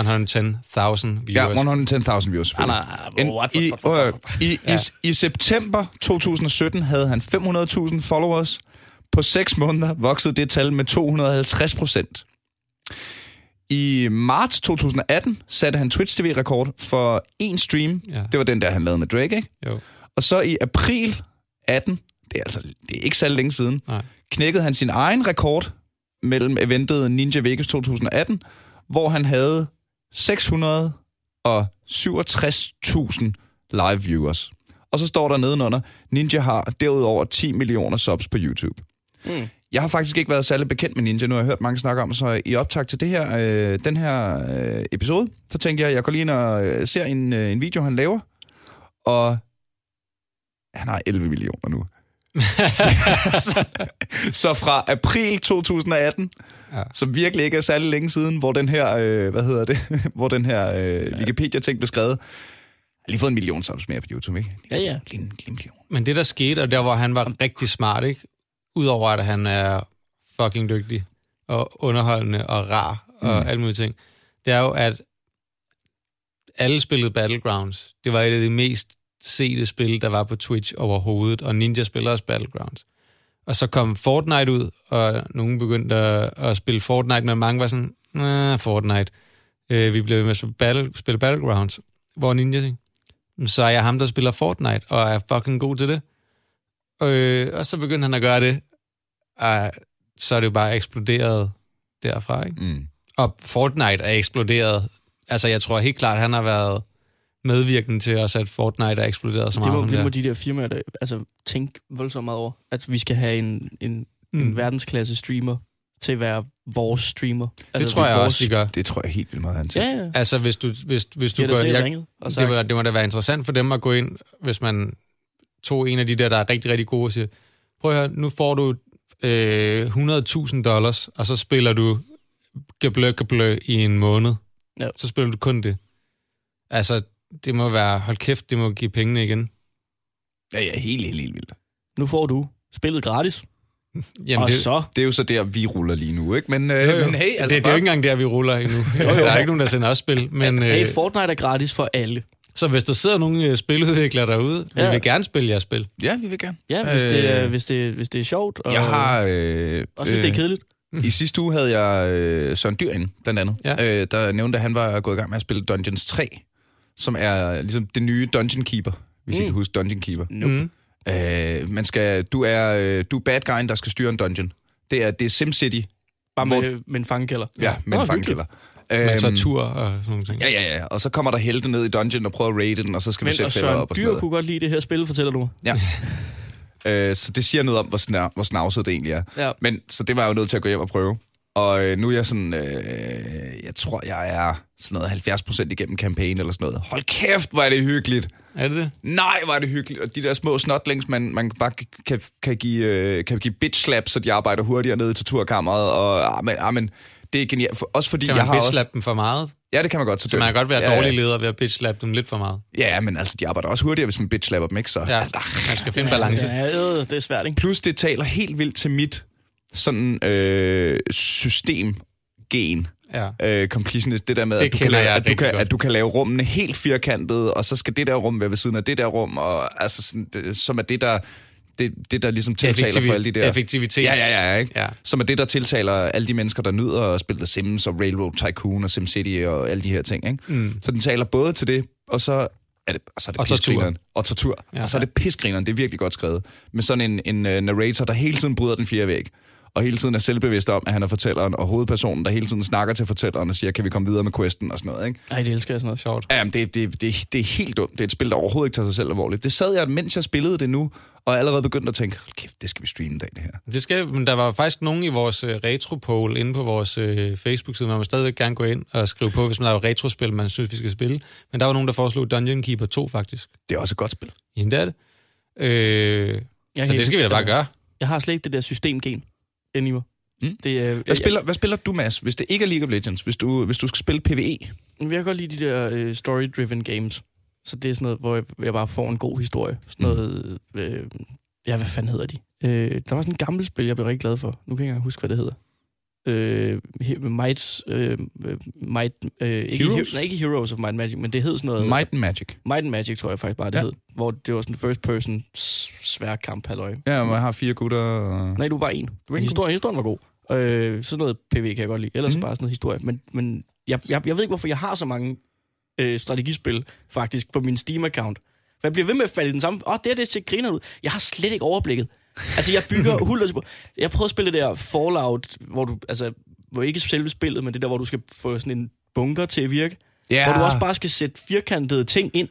viewers. Ja, 110.000 views. selvfølgelig. nej, En, what, i, what, what, what, øh, i, i, I september 2017 havde han 500.000 followers. På 6 måneder voksede det tal med 250 procent. I marts 2018 satte han Twitch TV-rekord for en stream. Ja. Det var den der, han lavede med Drake, ikke? Jo. Og så i april 18, det er altså det er ikke så længe siden, Nej. knækkede han sin egen rekord mellem eventet Ninja Vegas 2018, hvor han havde 667.000 live viewers. Og så står der nedenunder, Ninja har derudover 10 millioner subs på YouTube. Mm. Jeg har faktisk ikke været særlig bekendt med Ninja, nu har jeg hørt mange snakke om, så i optag til det her, øh, den her øh, episode, så tænkte jeg, at jeg går lige ind og øh, ser en, øh, en video, han laver, og han har 11 millioner nu. så, [LAUGHS] så fra april 2018, Ja. som virkelig ikke er særlig længe siden, hvor den her, øh, hvad hedder det, [LAUGHS] hvor den her øh, Wikipedia-ting blev skrevet, har lige fået en million subs mere på YouTube, ikke? Ja, ja. Lige lige en million. Men det, der skete, og der, hvor han var rigtig smart, ikke? Udover at han er fucking dygtig og underholdende og rar og mm. alle mulige ting, det er jo, at alle spillede Battlegrounds. Det var et af de mest sete spil, der var på Twitch overhovedet, og Ninja spiller også Battlegrounds. Og så kom Fortnite ud, og nogen begyndte at, at spille Fortnite, men mange var sådan, nah, Fortnite. Øh, vi blev med at spille, battle, spille Battlegrounds. Hvor Ninja ting? Så er jeg ham, der spiller Fortnite, og er fucking god til det. Øh, og så begyndte han at gøre det, og så er det jo bare eksploderet derfra, ikke? Mm. Og Fortnite er eksploderet. Altså, jeg tror helt klart, han har været medvirkende til også, at Fortnite er eksploderet så Det meget må, som det må det de der firmaer der, altså, tænke voldsomt meget over. At vi skal have en, en, mm. en verdensklasse streamer til at være vores streamer. Det Altså, tror jeg vores, også, de gør. Det tror jeg helt vildt meget, han til. Ja, ja. Altså, hvis du, hvis, hvis du da går... Jeg, ringet og det, sagt, må, det må da være interessant for dem at gå ind, hvis man tog en af de der, der er rigtig, rigtig gode og siger, prøv at høre, nu får du øh, 100.000 dollars, og så spiller du geblø, geblø i en måned. Ja. Så spiller du kun det. Altså, det må være, hold kæft, det må give pengene igen. Ja, ja, helt, helt, helt vildt. nu får du spillet gratis. [LAUGHS] Jamen, og det, så... Det er jo så der, vi ruller lige nu, ikke? Men, øh, jo, jo. men hey, altså det, det er bare- jo ikke engang der, vi ruller endnu. Der er ikke nogen, der sender os spil. Men, hey, øh, Fortnite er gratis for alle. Så hvis der sidder nogle øh, spiludviklere derude, ja. Vi vil gerne spille jeres spil. Ja, vi vil gerne. Ja, hvis, øh, det, er, Øh, hvis, det, hvis det er sjovt. Og, Jeg har... Øh, Også hvis det er øh, kedeligt. I sidste uge havde jeg øh, Søren Dyr inde, blandt andet. Ja. Øh, der nævnte, at han var gået i gang med at spille Dungeons 3, som er ligesom det nye Dungeon Keeper, hvis mm. I kan huske Dungeon Keeper. Nope. Mm. Øh, man skal, du, er, øh, du er bad guyen, der skal styre en dungeon. Det er, det er SimCity. Bare Hvor- med, med en fangekælder. Ja, med Nå, en fangkælder. Øhm, tortur og sådan nogle ting. Ja, ja, ja. Og så kommer der helte ned i dungeon og prøver at raide den, og så skal Men vi sætte fælder Søren op og sådan Dyr kunne godt lide det her spil, fortæller du. Ja. [LAUGHS] øh, så det siger noget om, hvor, snar, hvor snavset det egentlig er. Ja. Men så det var jeg jo nødt til at gå hjem og prøve. Og øh, nu er jeg sådan, øh, jeg tror, jeg er sådan noget 70% igennem campaign eller sådan noget. Hold kæft, hvor er det hyggeligt. Er det det? Nej, hvor er det hyggeligt. Og de der små snotlings, man, man bare kan, kan, give, øh, kan give bitch slaps, så de arbejder hurtigere nede i torturkammeret. Og, ah, men, ah, men, det er genialt. For, også fordi Kan jeg man har også... dem for meget? Ja, det kan man godt. Så, Så man kan godt være ja, dårlig leder ved at bitch dem lidt for meget. Ja, men altså, de arbejder også hurtigere, hvis man bitch slapper dem, ikke? Så, Ja, man skal finde balance. Ja, øh, det er svært, ikke? Plus det taler helt vildt til mit sådan øh, systemgen. Ja. Øh, completionist, det der med, Det at, du kan, lave, jeg at, du kan, godt. at du kan lave rummene helt firkantede, og så skal det der rum være ved siden af det der rum, og altså sådan, det, som er det, der, det, det, der ligesom tiltaler for alle de der... Effektivitet. Ja, ja, ja, ikke? Ja. Som er det, der tiltaler alle de mennesker, der nyder at spille The Sims og Railroad Tycoon og SimCity og alle de her ting, ikke? Mm. Så den taler både til det, og så er det, og så er det Og tortur. pisgrineren. Og tortur. Ja. Ja. Og så er det pisgrineren. Det er virkelig godt skrevet. Med sådan en, en uh, narrator, der hele tiden bryder den fjerde væg. Og hele tiden er selvbevidst om, at han er fortælleren, og hovedpersonen, der hele tiden snakker til fortælleren og siger, kan vi komme videre med questen og sådan noget, ikke? Ej, det elsker jeg sådan noget. Sjovt. Jamen, det, det, det, det er helt dumt. Det er et spil, der overhovedet ikke tager sig selv alvorligt. Det sad jeg, mens jeg spillede det nu, og allerede begyndte at tænke, kæft, det skal vi streame dag, det her. Det skal, men der var faktisk nogen i vores uh, retro-poll inde på vores uh, Facebook-side, man må stadigvæk gerne gå ind og skrive på, hvis man har retrospil, man synes, vi skal spille. Men der var nogen, der foreslog Dungeon Keeper 2, faktisk. Det er også et godt spil. Jamen, det er det. Øh, Jeg så det skal vi da bare altså, gøre. Jeg har slet ikke det der systemgen mig. Mm. Det, er, Hvad spiller, hvad spiller du, Mads, hvis det ikke er League of Legends? Hvis du, hvis du skal spille PvE? Jeg, jeg kan godt lide de der øh, story-driven games. Så det er sådan noget, hvor jeg, jeg bare får en god historie. Sådan noget... Øh, ja, hvad fanden hedder de? Øh, der var sådan en gammel spil, jeg blev rigtig glad for. Nu kan jeg ikke huske, hvad det hedder. Øh, Might... Øh, Might øh, ikke, Heroes? He- nej, ikke Heroes of Might and Magic, men det hed sådan noget... Might and Magic. Might and Magic, tror jeg faktisk bare, det Ja. hed. Hvor det var sådan en first person svær kamp, halløj. Ja, man har fire gutter. Og... Nej, du er bare en. Du er en historien, historien var god. Øh, sådan noget PV kan jeg godt lide. Ellers mm. bare sådan noget historie. Men, men jeg, jeg, jeg ved ikke, hvorfor jeg har så mange øh, strategispil, faktisk, på min Steam-account. For jeg bliver ved med at falde i den samme... Åh, oh, det er det, ser griner ud. Jeg har slet ikke overblikket. Altså, jeg bygger hulter til... Jeg prøvede at spille det der Fallout, hvor du... Altså, hvor ikke selve spillet, men det der, hvor du skal få sådan en bunker til at virke. Ja. Hvor du også bare skal sætte firkantede ting ind.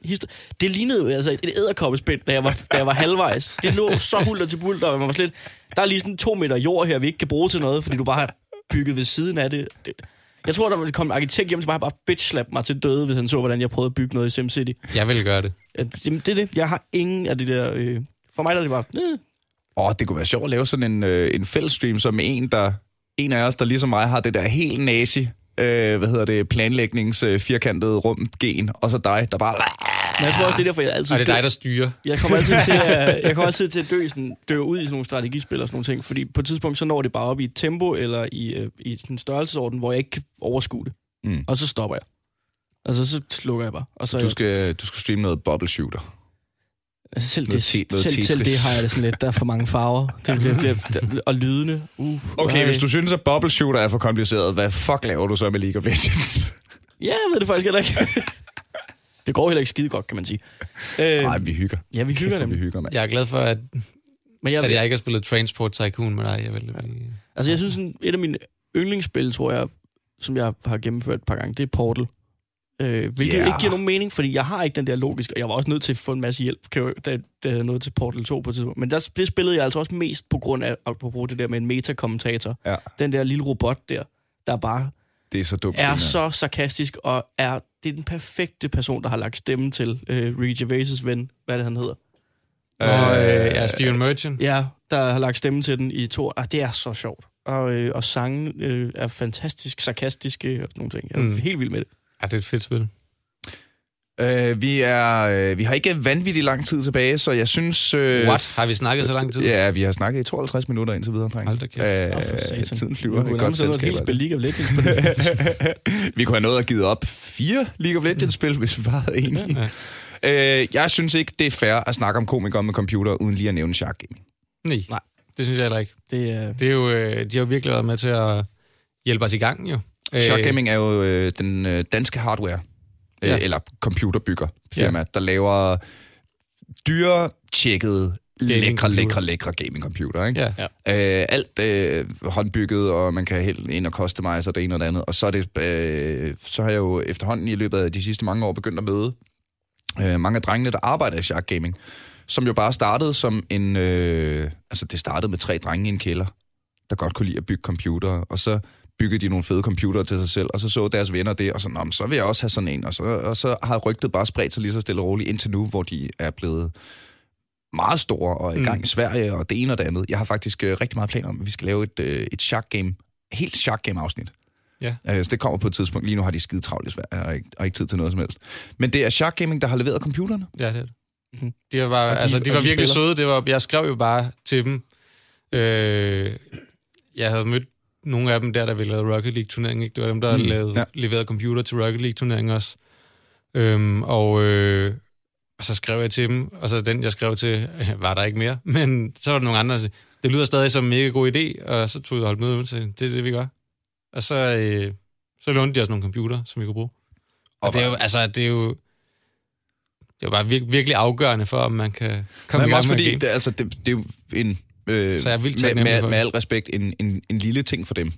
Det lignede jo altså et, æderkoppespind, da jeg var, da jeg var halvvejs. Det lå så hulter til bulter, og man var slet... Der er lige sådan to meter jord her, vi ikke kan bruge til noget, fordi du bare har bygget ved siden af det. det jeg tror, der ville komme en arkitekt hjem, som bare, bare bitch mig til døde, hvis han så, hvordan jeg prøvede at bygge noget i SimCity. Jeg vil gøre det. Ja, Jamen, det er det. Jeg har ingen af det der... Øh, for mig der er det bare... Øh, Åh, det kunne være sjovt at lave sådan en, øh, en fællesstream, som en, der, en af os, der ligesom mig har det der helt nazi, øh, hvad hedder det, planlægnings øh, firkantede rum gen, og så dig, der bare... men jeg tror også, det er derfor, jeg altid Og det er dig, der styrer. Jeg kommer altid til at, [LAUGHS] jeg kommer altid til at dø, sådan, dø ud i sådan nogle strategispil og sådan nogle ting, fordi på et tidspunkt, så når det bare op i et tempo eller i, øh, i sådan en størrelsesorden, hvor jeg ikke kan overskue det. Mm. Og så stopper jeg. Altså, så slukker jeg bare. Og så, Du skal, du skal streame noget bubble shooter. Altså, selv, noget det, noget selv, selv det har jeg det sådan lidt. Der er for mange farver. [LAUGHS] Det bliver, bliver, der, og lydende. Uh, Okay, ej. hvis du synes, at bubble shooter er for kompliceret, hvad fuck laver du så med League of Legends? Ja, jeg ved det faktisk heller ikke. [LAUGHS] det går heller ikke skide godt, kan man sige. Øh, Nej, vi hygger. ja, vi hygger Kæft, vi hygger, mand. Jeg er glad for, at, Men jeg, at jeg ikke har spillet Transport Tycoon med dig. Jeg vil, Altså, jeg synes, sådan, et af mine yndlingsspil, tror jeg, som jeg har gennemført et par gange, det er Portal. Øh, hvilket yeah. ikke giver nogen mening, fordi jeg har ikke den der logiske, og jeg var også nødt til at få en masse hjælp, kan jeg, da, da jeg nåede til Portal 2 på et tidspunkt. Men der, det spillede jeg altså også mest på grund af, at bruge det der med en metakommentator. Ja. Den der lille robot der, der bare Det er så dumt. er så sarkastisk, og er, det er den perfekte person, der har lagt stemme til øh, Ricky Gervais' ven, hvad er det han hedder. Og øh, ja, Steven Merchant. Ja, der har lagt stemme til den i to år. Ah, det er så sjovt. Og, øh, og sangen øh, er fantastisk sarkastiske og sådan nogle ting. Jeg er mm. helt vild med det. Ja, det er et fedt spil. Øh, vi, er, øh, vi har ikke vanvittigt lang tid tilbage, så jeg synes... Øh, What? Har vi snakket så lang tid? Ja, vi har snakket i 52 minutter indtil videre, dreng. Hold da kæft. Nå, for Øh, tiden Vi flyver. kunne Et godt selskab. helt spil altså. League of Legends [LAUGHS] vi kunne have nået at give op fire League of Legends-spil, hvis vi bare havde en. Ja. Øh, jeg synes ikke, det er fair at snakke om komikere med computer, uden lige at nævne Shark Gaming. Nej, Nej. det synes jeg heller ikke. det er, Det er jo, øh, de har jo virkelig været med til at hjælpe os i gang, jo. Shark Øh, Gaming er jo øh, den øh, danske hardware, øh, Ja. eller computerbygger firma, ja. der laver dyre, tjekkede, lækre, lækre, lækre gaming-computer. Ikke? Ja. Øh, alt øh, håndbygget, og man kan helt ind og customize og det ene og det andet. Og så, er det, øh, så har jeg jo efterhånden i løbet af de sidste mange år begyndt at møde øh, mange af drengene, der arbejder i Shark Gaming, som jo bare startede som en... Øh, altså, det startede med tre drenge i en kælder, der godt kunne lide at bygge computer, og så byggede de nogle fede computere til sig selv, og så så deres venner det, og så, Nå, men så vil jeg også have sådan en, og så, og så har rygtet bare spredt sig lige så stille og roligt indtil nu, hvor de er blevet meget store og i gang Mm. i Sverige, og det ene og det andet. Jeg har faktisk øh, rigtig meget planer om, at vi skal lave et, øh, et shark game, helt shark game afsnit. Ja. Øh, så det kommer på et tidspunkt. Lige nu har de skide travlt i Sverige, og ikke, og ikke tid til noget som helst. Men det er Shark Gaming, der har leveret computerne. Ja, det er det. Mhm. De var, bare, Og de- altså, de var de virkelig spiller. søde. Det var, jeg skrev jo bare til dem. Øh, jeg havde mødt nogle af dem der, der ville lave Rocket League-turnering. Ikke? Det var dem, der Mm, lavede, ja. leverede computer til Rocket League-turnering også. Øhm, og, øh, og så skrev jeg til dem, og så den, jeg skrev til, [LAUGHS] var der ikke mere. Men så var der nogle andre, der sagde, det lyder stadig som en mega god idé, og så tog jeg holdt møde med til, det er det, vi gør. Og så, øh, så lånte de os nogle computer, som vi kunne bruge. Og, og det er jo, altså, det er jo, det er jo bare vir- virkelig afgørende for, om man kan komme i gang også med fordi, det, altså, det, det er jo en Øh, Så jeg er vildt med, med, med al respekt en, en, en lille ting for dem.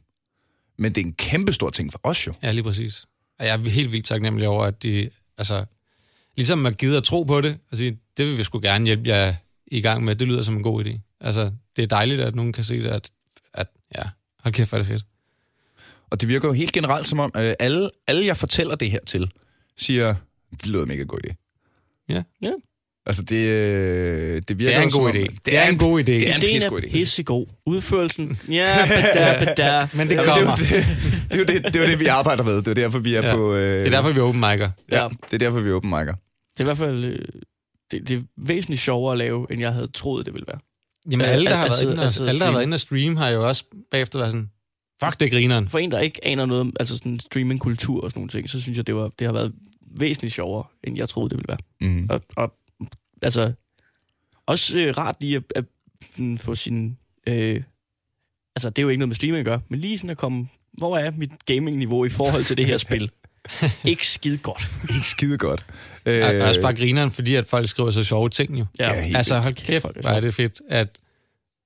Men det er en kæmpe stor ting for os jo. Ja, lige præcis. Og jeg er helt vildt taknemmelig over, at de, altså, ligesom man gider at tro på det, og sige, det vil vi sgu gerne hjælpe jer i gang med, det lyder som en god idé. Altså, det er dejligt, at nogen kan se det, at, at ja, hold kæft, hvor er det fedt. Og det virker jo helt generelt som om, øh, alle, alle jeg fortæller det her til, siger, det lyder mega god idé. Ja. Ja. Altså det, øh, det virker Det er en god idé. Det er en god idé. Det er en Ideen pissegod er idé. pissegod. Udførelsen, ja, bada, bada. Men det det, er kommer. jo det, det, er det, det er jo det, vi arbejder med. Det er derfor, vi er Ja. på... Øh, Det er derfor, vi er open mic'er. Ja, Det er derfor, vi er open mic'er. det er i hvert fald øh, det, det er væsentligt sjovere at lave, end jeg havde troet, det ville være. Jamen, Ja, alle, der har været inde, og, alle, der har streame. været inde og stream, har jo også bagefter været sådan, fuck, det er grineren. For en, der ikke aner noget om altså sådan streamingkultur og sådan nogle ting, så synes jeg, det, var, det har været væsentligt sjovere, end jeg troede, det ville være. Mm. Og, og altså, også øh, rart lige at, at sådan få sin... Øh, altså, det er jo ikke noget med streaming at gøre, men lige sådan at komme... Hvor er mit gaming-niveau i forhold til det her spil? [LAUGHS] ikke skide godt. Ikke skide godt. Øh, Øh, og også bare grineren, fordi at folk skriver så sjove ting jo. Ja, helt altså, hold Kæft, kæft, hvor er det er fedt, at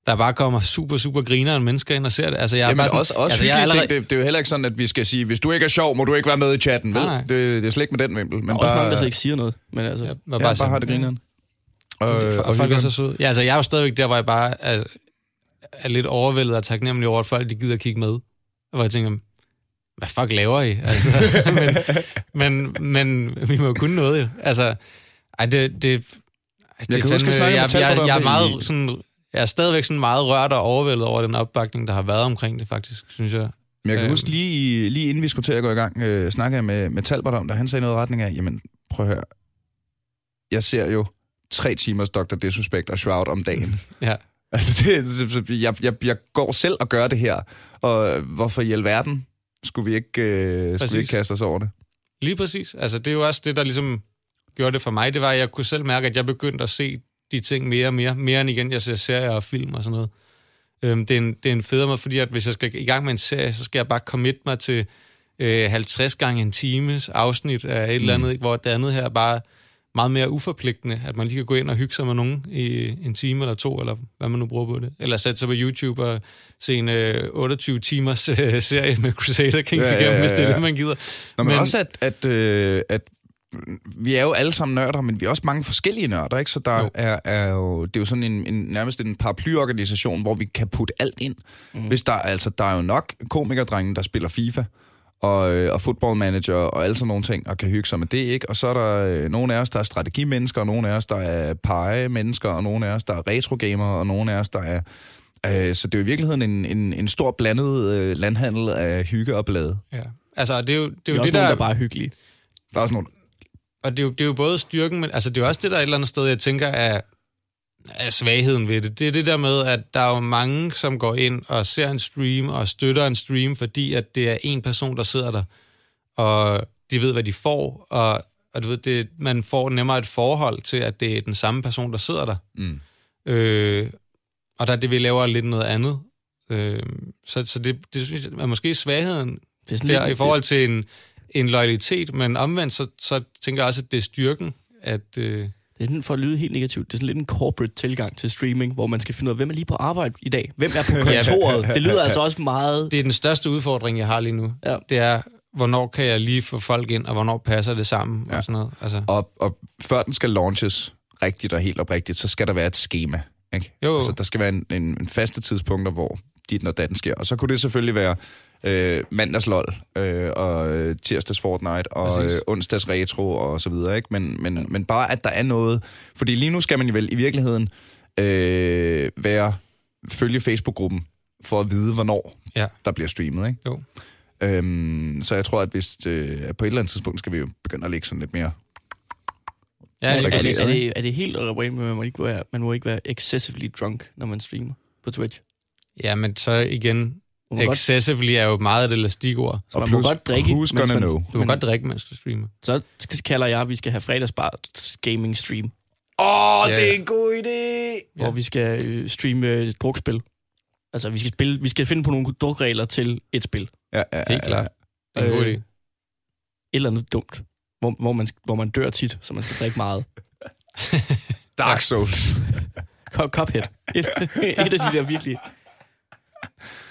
der bare kommer super, super grineren mennesker ind og ser det. Altså, jeg er Jamen bare sådan, også, også altså, jeg er allerede, ting. Det, det er jo heller ikke sådan, at vi skal sige, hvis du ikke er sjov, må du ikke være med i chatten. Nej, nej. Det, det er slet ikke med den vimpel. Men Der er også bare, mange, der så ikke siger noget. Men altså, jeg var ja, bare, sådan, har det grineren. Og, Og, og, og folk er så søde. Ja, altså, jeg er jo stadigvæk der, hvor jeg bare er, er lidt overvældet og taknemmelig over, at folk de gider kigge med. Hvor jeg tænker, hvad fuck laver I? Altså, [LAUGHS] men, men, men vi må jo kunne noget jo. Altså, ej, det, det, ej, det Jeg kan huske, jeg jeg, jeg, jeg, er meget sådan, jeg er stadigvæk sådan meget rørt og overvældet over den opbakning, der har været omkring det faktisk, synes jeg. Men jeg kan Øhm. huske, lige, lige inden vi skulle til at gå i gang, øh, snakkede jeg med, med Talbot om det, han sagde noget i retning af, jamen prøv at høre, jeg ser jo tre timers Dr. Disrespect og Shroud om dagen. [LAUGHS] Ja. Altså, det, jeg, jeg, jeg går selv og gør det her, og hvorfor i alverden skulle vi ikke, øh, skulle vi ikke kaste os over det? Lige præcis. Altså, det er jo også det, der ligesom gjorde det for mig. Det var, at jeg kunne selv mærke, at jeg begyndte at se de ting mere og mere. Mere end igen, jeg ser serier og film og sådan noget. Øhm, det, er en, det er en federe måde, fordi at hvis jeg skal i gang med en serie, så skal jeg bare commit mig til øh, 50 gange en times afsnit af et mm. eller andet, hvor det andet her er bare meget mere uforpligtende, at man lige kan gå ind og hygge sig med nogen i en time eller to, eller hvad man nu bruger på det. Eller sætte sig på YouTube og se en øh, 28 timers øh, serie med Crusader Kings Ja, ja, ja, igennem, ja, hvis det er ja. det, man gider. Nå, men, Men- også, at, at, øh, at vi er jo alle sammen nørder, men vi er også mange forskellige nørder, ikke? Så der jo. Er, er jo, det er jo sådan en, en nærmest en paraplyorganisation, hvor vi kan putte alt ind. Mm. Hvis der, altså, der er jo nok komikerdrenge, der spiller FIFA, og, øh, og football manager og alle sådan nogle ting, og kan hygge sig med det, ikke? Og så er der øh, nogle af os, der er strategimennesker, og nogle af os, der er pege-mennesker, og nogle af os, der er retrogamer, og nogle af os, der er... Øh, så det er jo i virkeligheden en, en, en stor blandet øh, landhandel af hygge og blade. Ja. Altså, det er jo det, er det er jo det nogen, der... der bare er hyggelige. Der er også nogle... Og det er, jo, det er jo både styrken, men altså, det er jo også det, der er et eller andet sted, jeg tænker, er, er svagheden ved det. Det er det der med, at der er jo mange, som går ind og ser en stream og støtter en stream, fordi at det er en person, der sidder der, og de ved, hvad de får, og, og du ved, det, man får nemmere et forhold til, at det er den samme person, der sidder der. Mm. Øh, og der er det, vi laver lidt noget andet. Øh, så så det, det synes jeg er måske svagheden Det er der lidt, i forhold til en, en loyalitet, men omvendt så, så tænker jeg også, at det er styrken, at... Øh, Det er sådan, for at lyde helt negativt, det er sådan lidt en corporate tilgang til streaming, hvor man skal finde ud af, hvem er lige på arbejde i dag? Hvem er på kontoret? [LAUGHS] det lyder altså også meget... det er den største udfordring, jeg har lige nu. Ja. Det er, hvornår kan jeg lige få folk ind, og hvornår passer det sammen, ja. Og sådan noget. Altså, Og, og før den skal launches rigtigt og helt oprigtigt, så skal der være et schema. Ikke? Jo. Altså, der skal være en, en, en faste tidspunkter, hvor dit og datten sker. Og så kunne det selvfølgelig være øh, mandagslol, øh, og øh, tirsdags Fortnite, og Præcis. øh, onsdags retro, og så videre. Ikke? Men, men, men bare, at der er noget... Fordi lige nu skal man jo vel i virkeligheden øh, være følge Facebook-gruppen, for at vide, hvornår Ja. der bliver streamet. Ikke? Jo. Øhm, så jeg tror, at hvis, øh, på et eller andet tidspunkt skal vi jo begynde at lægge sådan lidt mere ja, er, er, det, er, det, er det helt rent, man må ikke være, man må ikke være excessively drunk, når man streamer på Twitch? ja, men så igen, excessively er jo meget et elastikord. så man må godt drikke, who's gonna man, know? Du må Men- godt drikke, mens du streamer. Så kalder jeg, at vi skal have fredagsbar gaming stream, Åh, oh, Ja, det er ja. en god idé! hvor Ja. vi skal øh, streame øh, drukspil. Altså, vi skal, spille, vi skal finde på nogle drukregler til et spil. Et Ja, ja, Helt klart. Det er en god Øh, idé. eller andet dumt, hvor, hvor, man, hvor man dør tit, så man skal drikke meget. [LAUGHS] Dark Souls. [LAUGHS] Cuphead. Et, et af de der virkelig...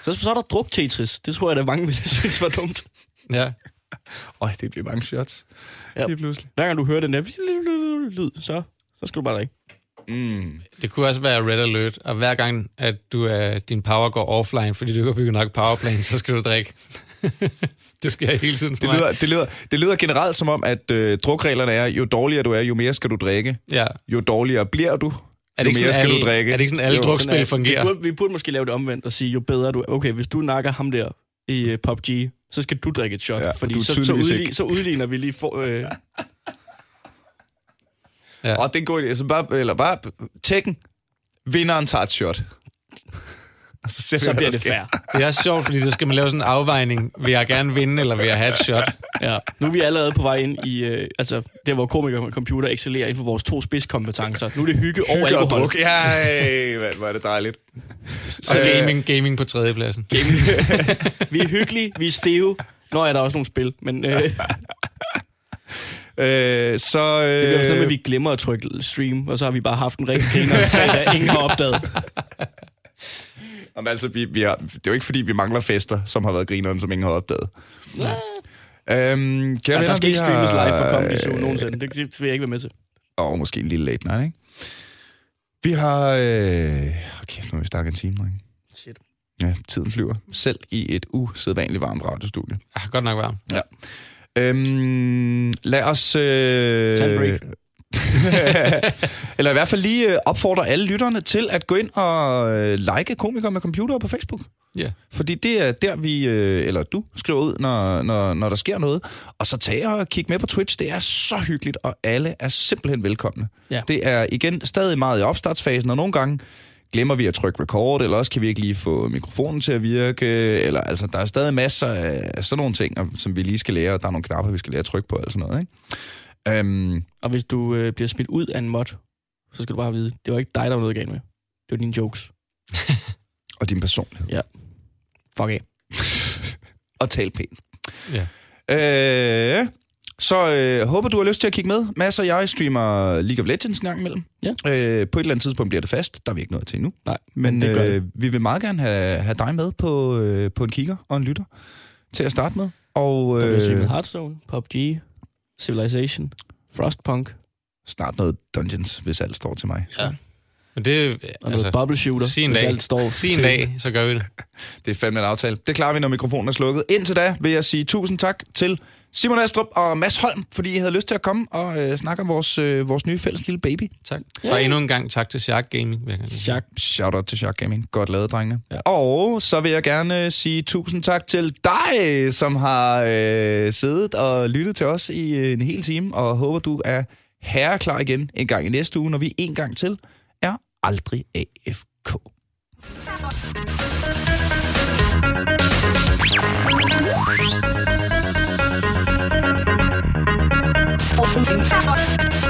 Så, så er der druk Tetris. Det tror jeg, der mange ville synes var dumt. Ja. Øj, det bliver mange shots. Ja. Lige pludselig. Hver gang du hører den der lyd, så, så skal du bare drikke. Mm. Det kunne også være red alert, og hver gang, at du er, din power går offline, fordi du ikke har bygget nok powerplan, så skal du drikke. [LAUGHS] det skal jeg hele tiden for Det, mig. lyder, det, lyder, det lyder generelt som om, at øh, drukreglerne er, jo dårligere du er, jo mere skal du drikke. Ja. Jo dårligere bliver du, Er det jo ikke mere sådan, skal alle, du drikke. Er det ikke sådan, alle Jo, drukspil Sådan er- fungerer? Vi burde, vi burde måske lave det omvendt og sige, jo bedre du er. Okay, hvis du nakker ham der i uh, PUBG, så skal du drikke et shot. Ja, for fordi du så, så, tydeligvis udli- ikke. så udligner vi lige for... Øh, Ja. Og det er en god idé. Så bare, eller bare tækken. Vinderen tager et shot. Og så ser vi, så hvad bliver der det fair. Det er også sjovt, fordi så skal man lave sådan en afvejning. Vil jeg gerne vinde, eller vil jeg have et shot? Ja. Nu er vi allerede på vej ind i, øh, altså, der hvor komikere og computer excellerer inden for vores to spidskompetencer. Nu er det hygge, og Hygge og alkohol. druk. Ja, hvad, hvor er det dejligt. Og Øh, gaming, gaming på tredjepladsen. [LAUGHS] Vi er hyggelige, vi er steve. Nå er der også nogle spil, men øh, det Øh, så... Øh, bliver også noget med, at vi glemmer at trykke stream, og så har vi bare haft en rigtig griner fredag, ingen har opdaget. Jamen, altså, vi, vi har, det er jo ikke, fordi vi mangler fester, som har været grineren, som ingen har opdaget. Ja. Øhm, kære Ja, venner, der skal vi ikke streames har- live for Comedy Zoo nogensinde. Det, det vil jeg ikke være med til. Og måske en lille late night, ikke? Vi har... Øh, okay, nu er vi snakket en time, drenge. Shit. Ja, tiden flyver. Selv i et usædvanligt varmt radiostudie. Ah, godt nok varm. Øhm, lad os... Øh, Tag en break. [LAUGHS] eller i hvert fald lige øh, opfordre alle lytterne til at gå ind og øh, like komikere med computer på Facebook. Ja. Fordi det er der, vi, øh, eller du, skriver ud, når, når, når der sker noget. Og så tag og kig med på Twitch. Det er så hyggeligt, og alle er simpelthen velkomne. Ja. Det er igen stadig meget i opstartsfasen, og nogle gange glemmer vi at trykke record, eller også kan vi ikke lige få mikrofonen til at virke, eller altså, der er stadig masser af sådan nogle ting, som vi lige skal lære, og der er nogle knapper, vi skal lære at trykke på, og sådan noget, ikke? Øhm, Og hvis du øh, bliver smidt ud af en mod, så skal du bare vide, det var ikke dig, der var noget galt med. Det var dine jokes. [LAUGHS] og din personlighed. Fuck af. [LAUGHS] Og tal pænt. Ja. Øh, så øh, håber, du har lyst til at kigge med. Mads og jeg streamer League of Legends en gang imellem. Ja. Øh, på et eller andet tidspunkt bliver det fast. Der er vi ikke nået til endnu. Nej, Men det gør øh, det. vi vil meget gerne have, have dig med på, øh, på en kigger og en lytter til at starte med. Og Der bliver øh, streamet Hearthstone, PUBG, Civilization, Frostpunk snart noget Dungeons, hvis alt står til mig. Ja. Men det, og noget altså, Bubble Shooter, sig en hvis dag. alt står sig en til. dag, så gør vi det. [LAUGHS] Det er fandme en aftale. Det klarer vi, når mikrofonen er slukket. Indtil da vil jeg sige tusind tak til Simon Astrup og Mads Holm, fordi I havde lyst til at komme og øh, snakke om vores, øh, vores nye fælles lille baby. Tak. Ja. Og endnu en gang tak til Shark Gaming. Shark. Shout out til Shark Gaming. Godt lavet, drengene. Ja. Og så vil jeg gerne øh, sige tusind tak til dig, som har øh, siddet og lyttet til os i øh, en hel time, og håber, du er herreklar igen en gang i næste uge, når vi en gang til er aldrig AFK. Thank you.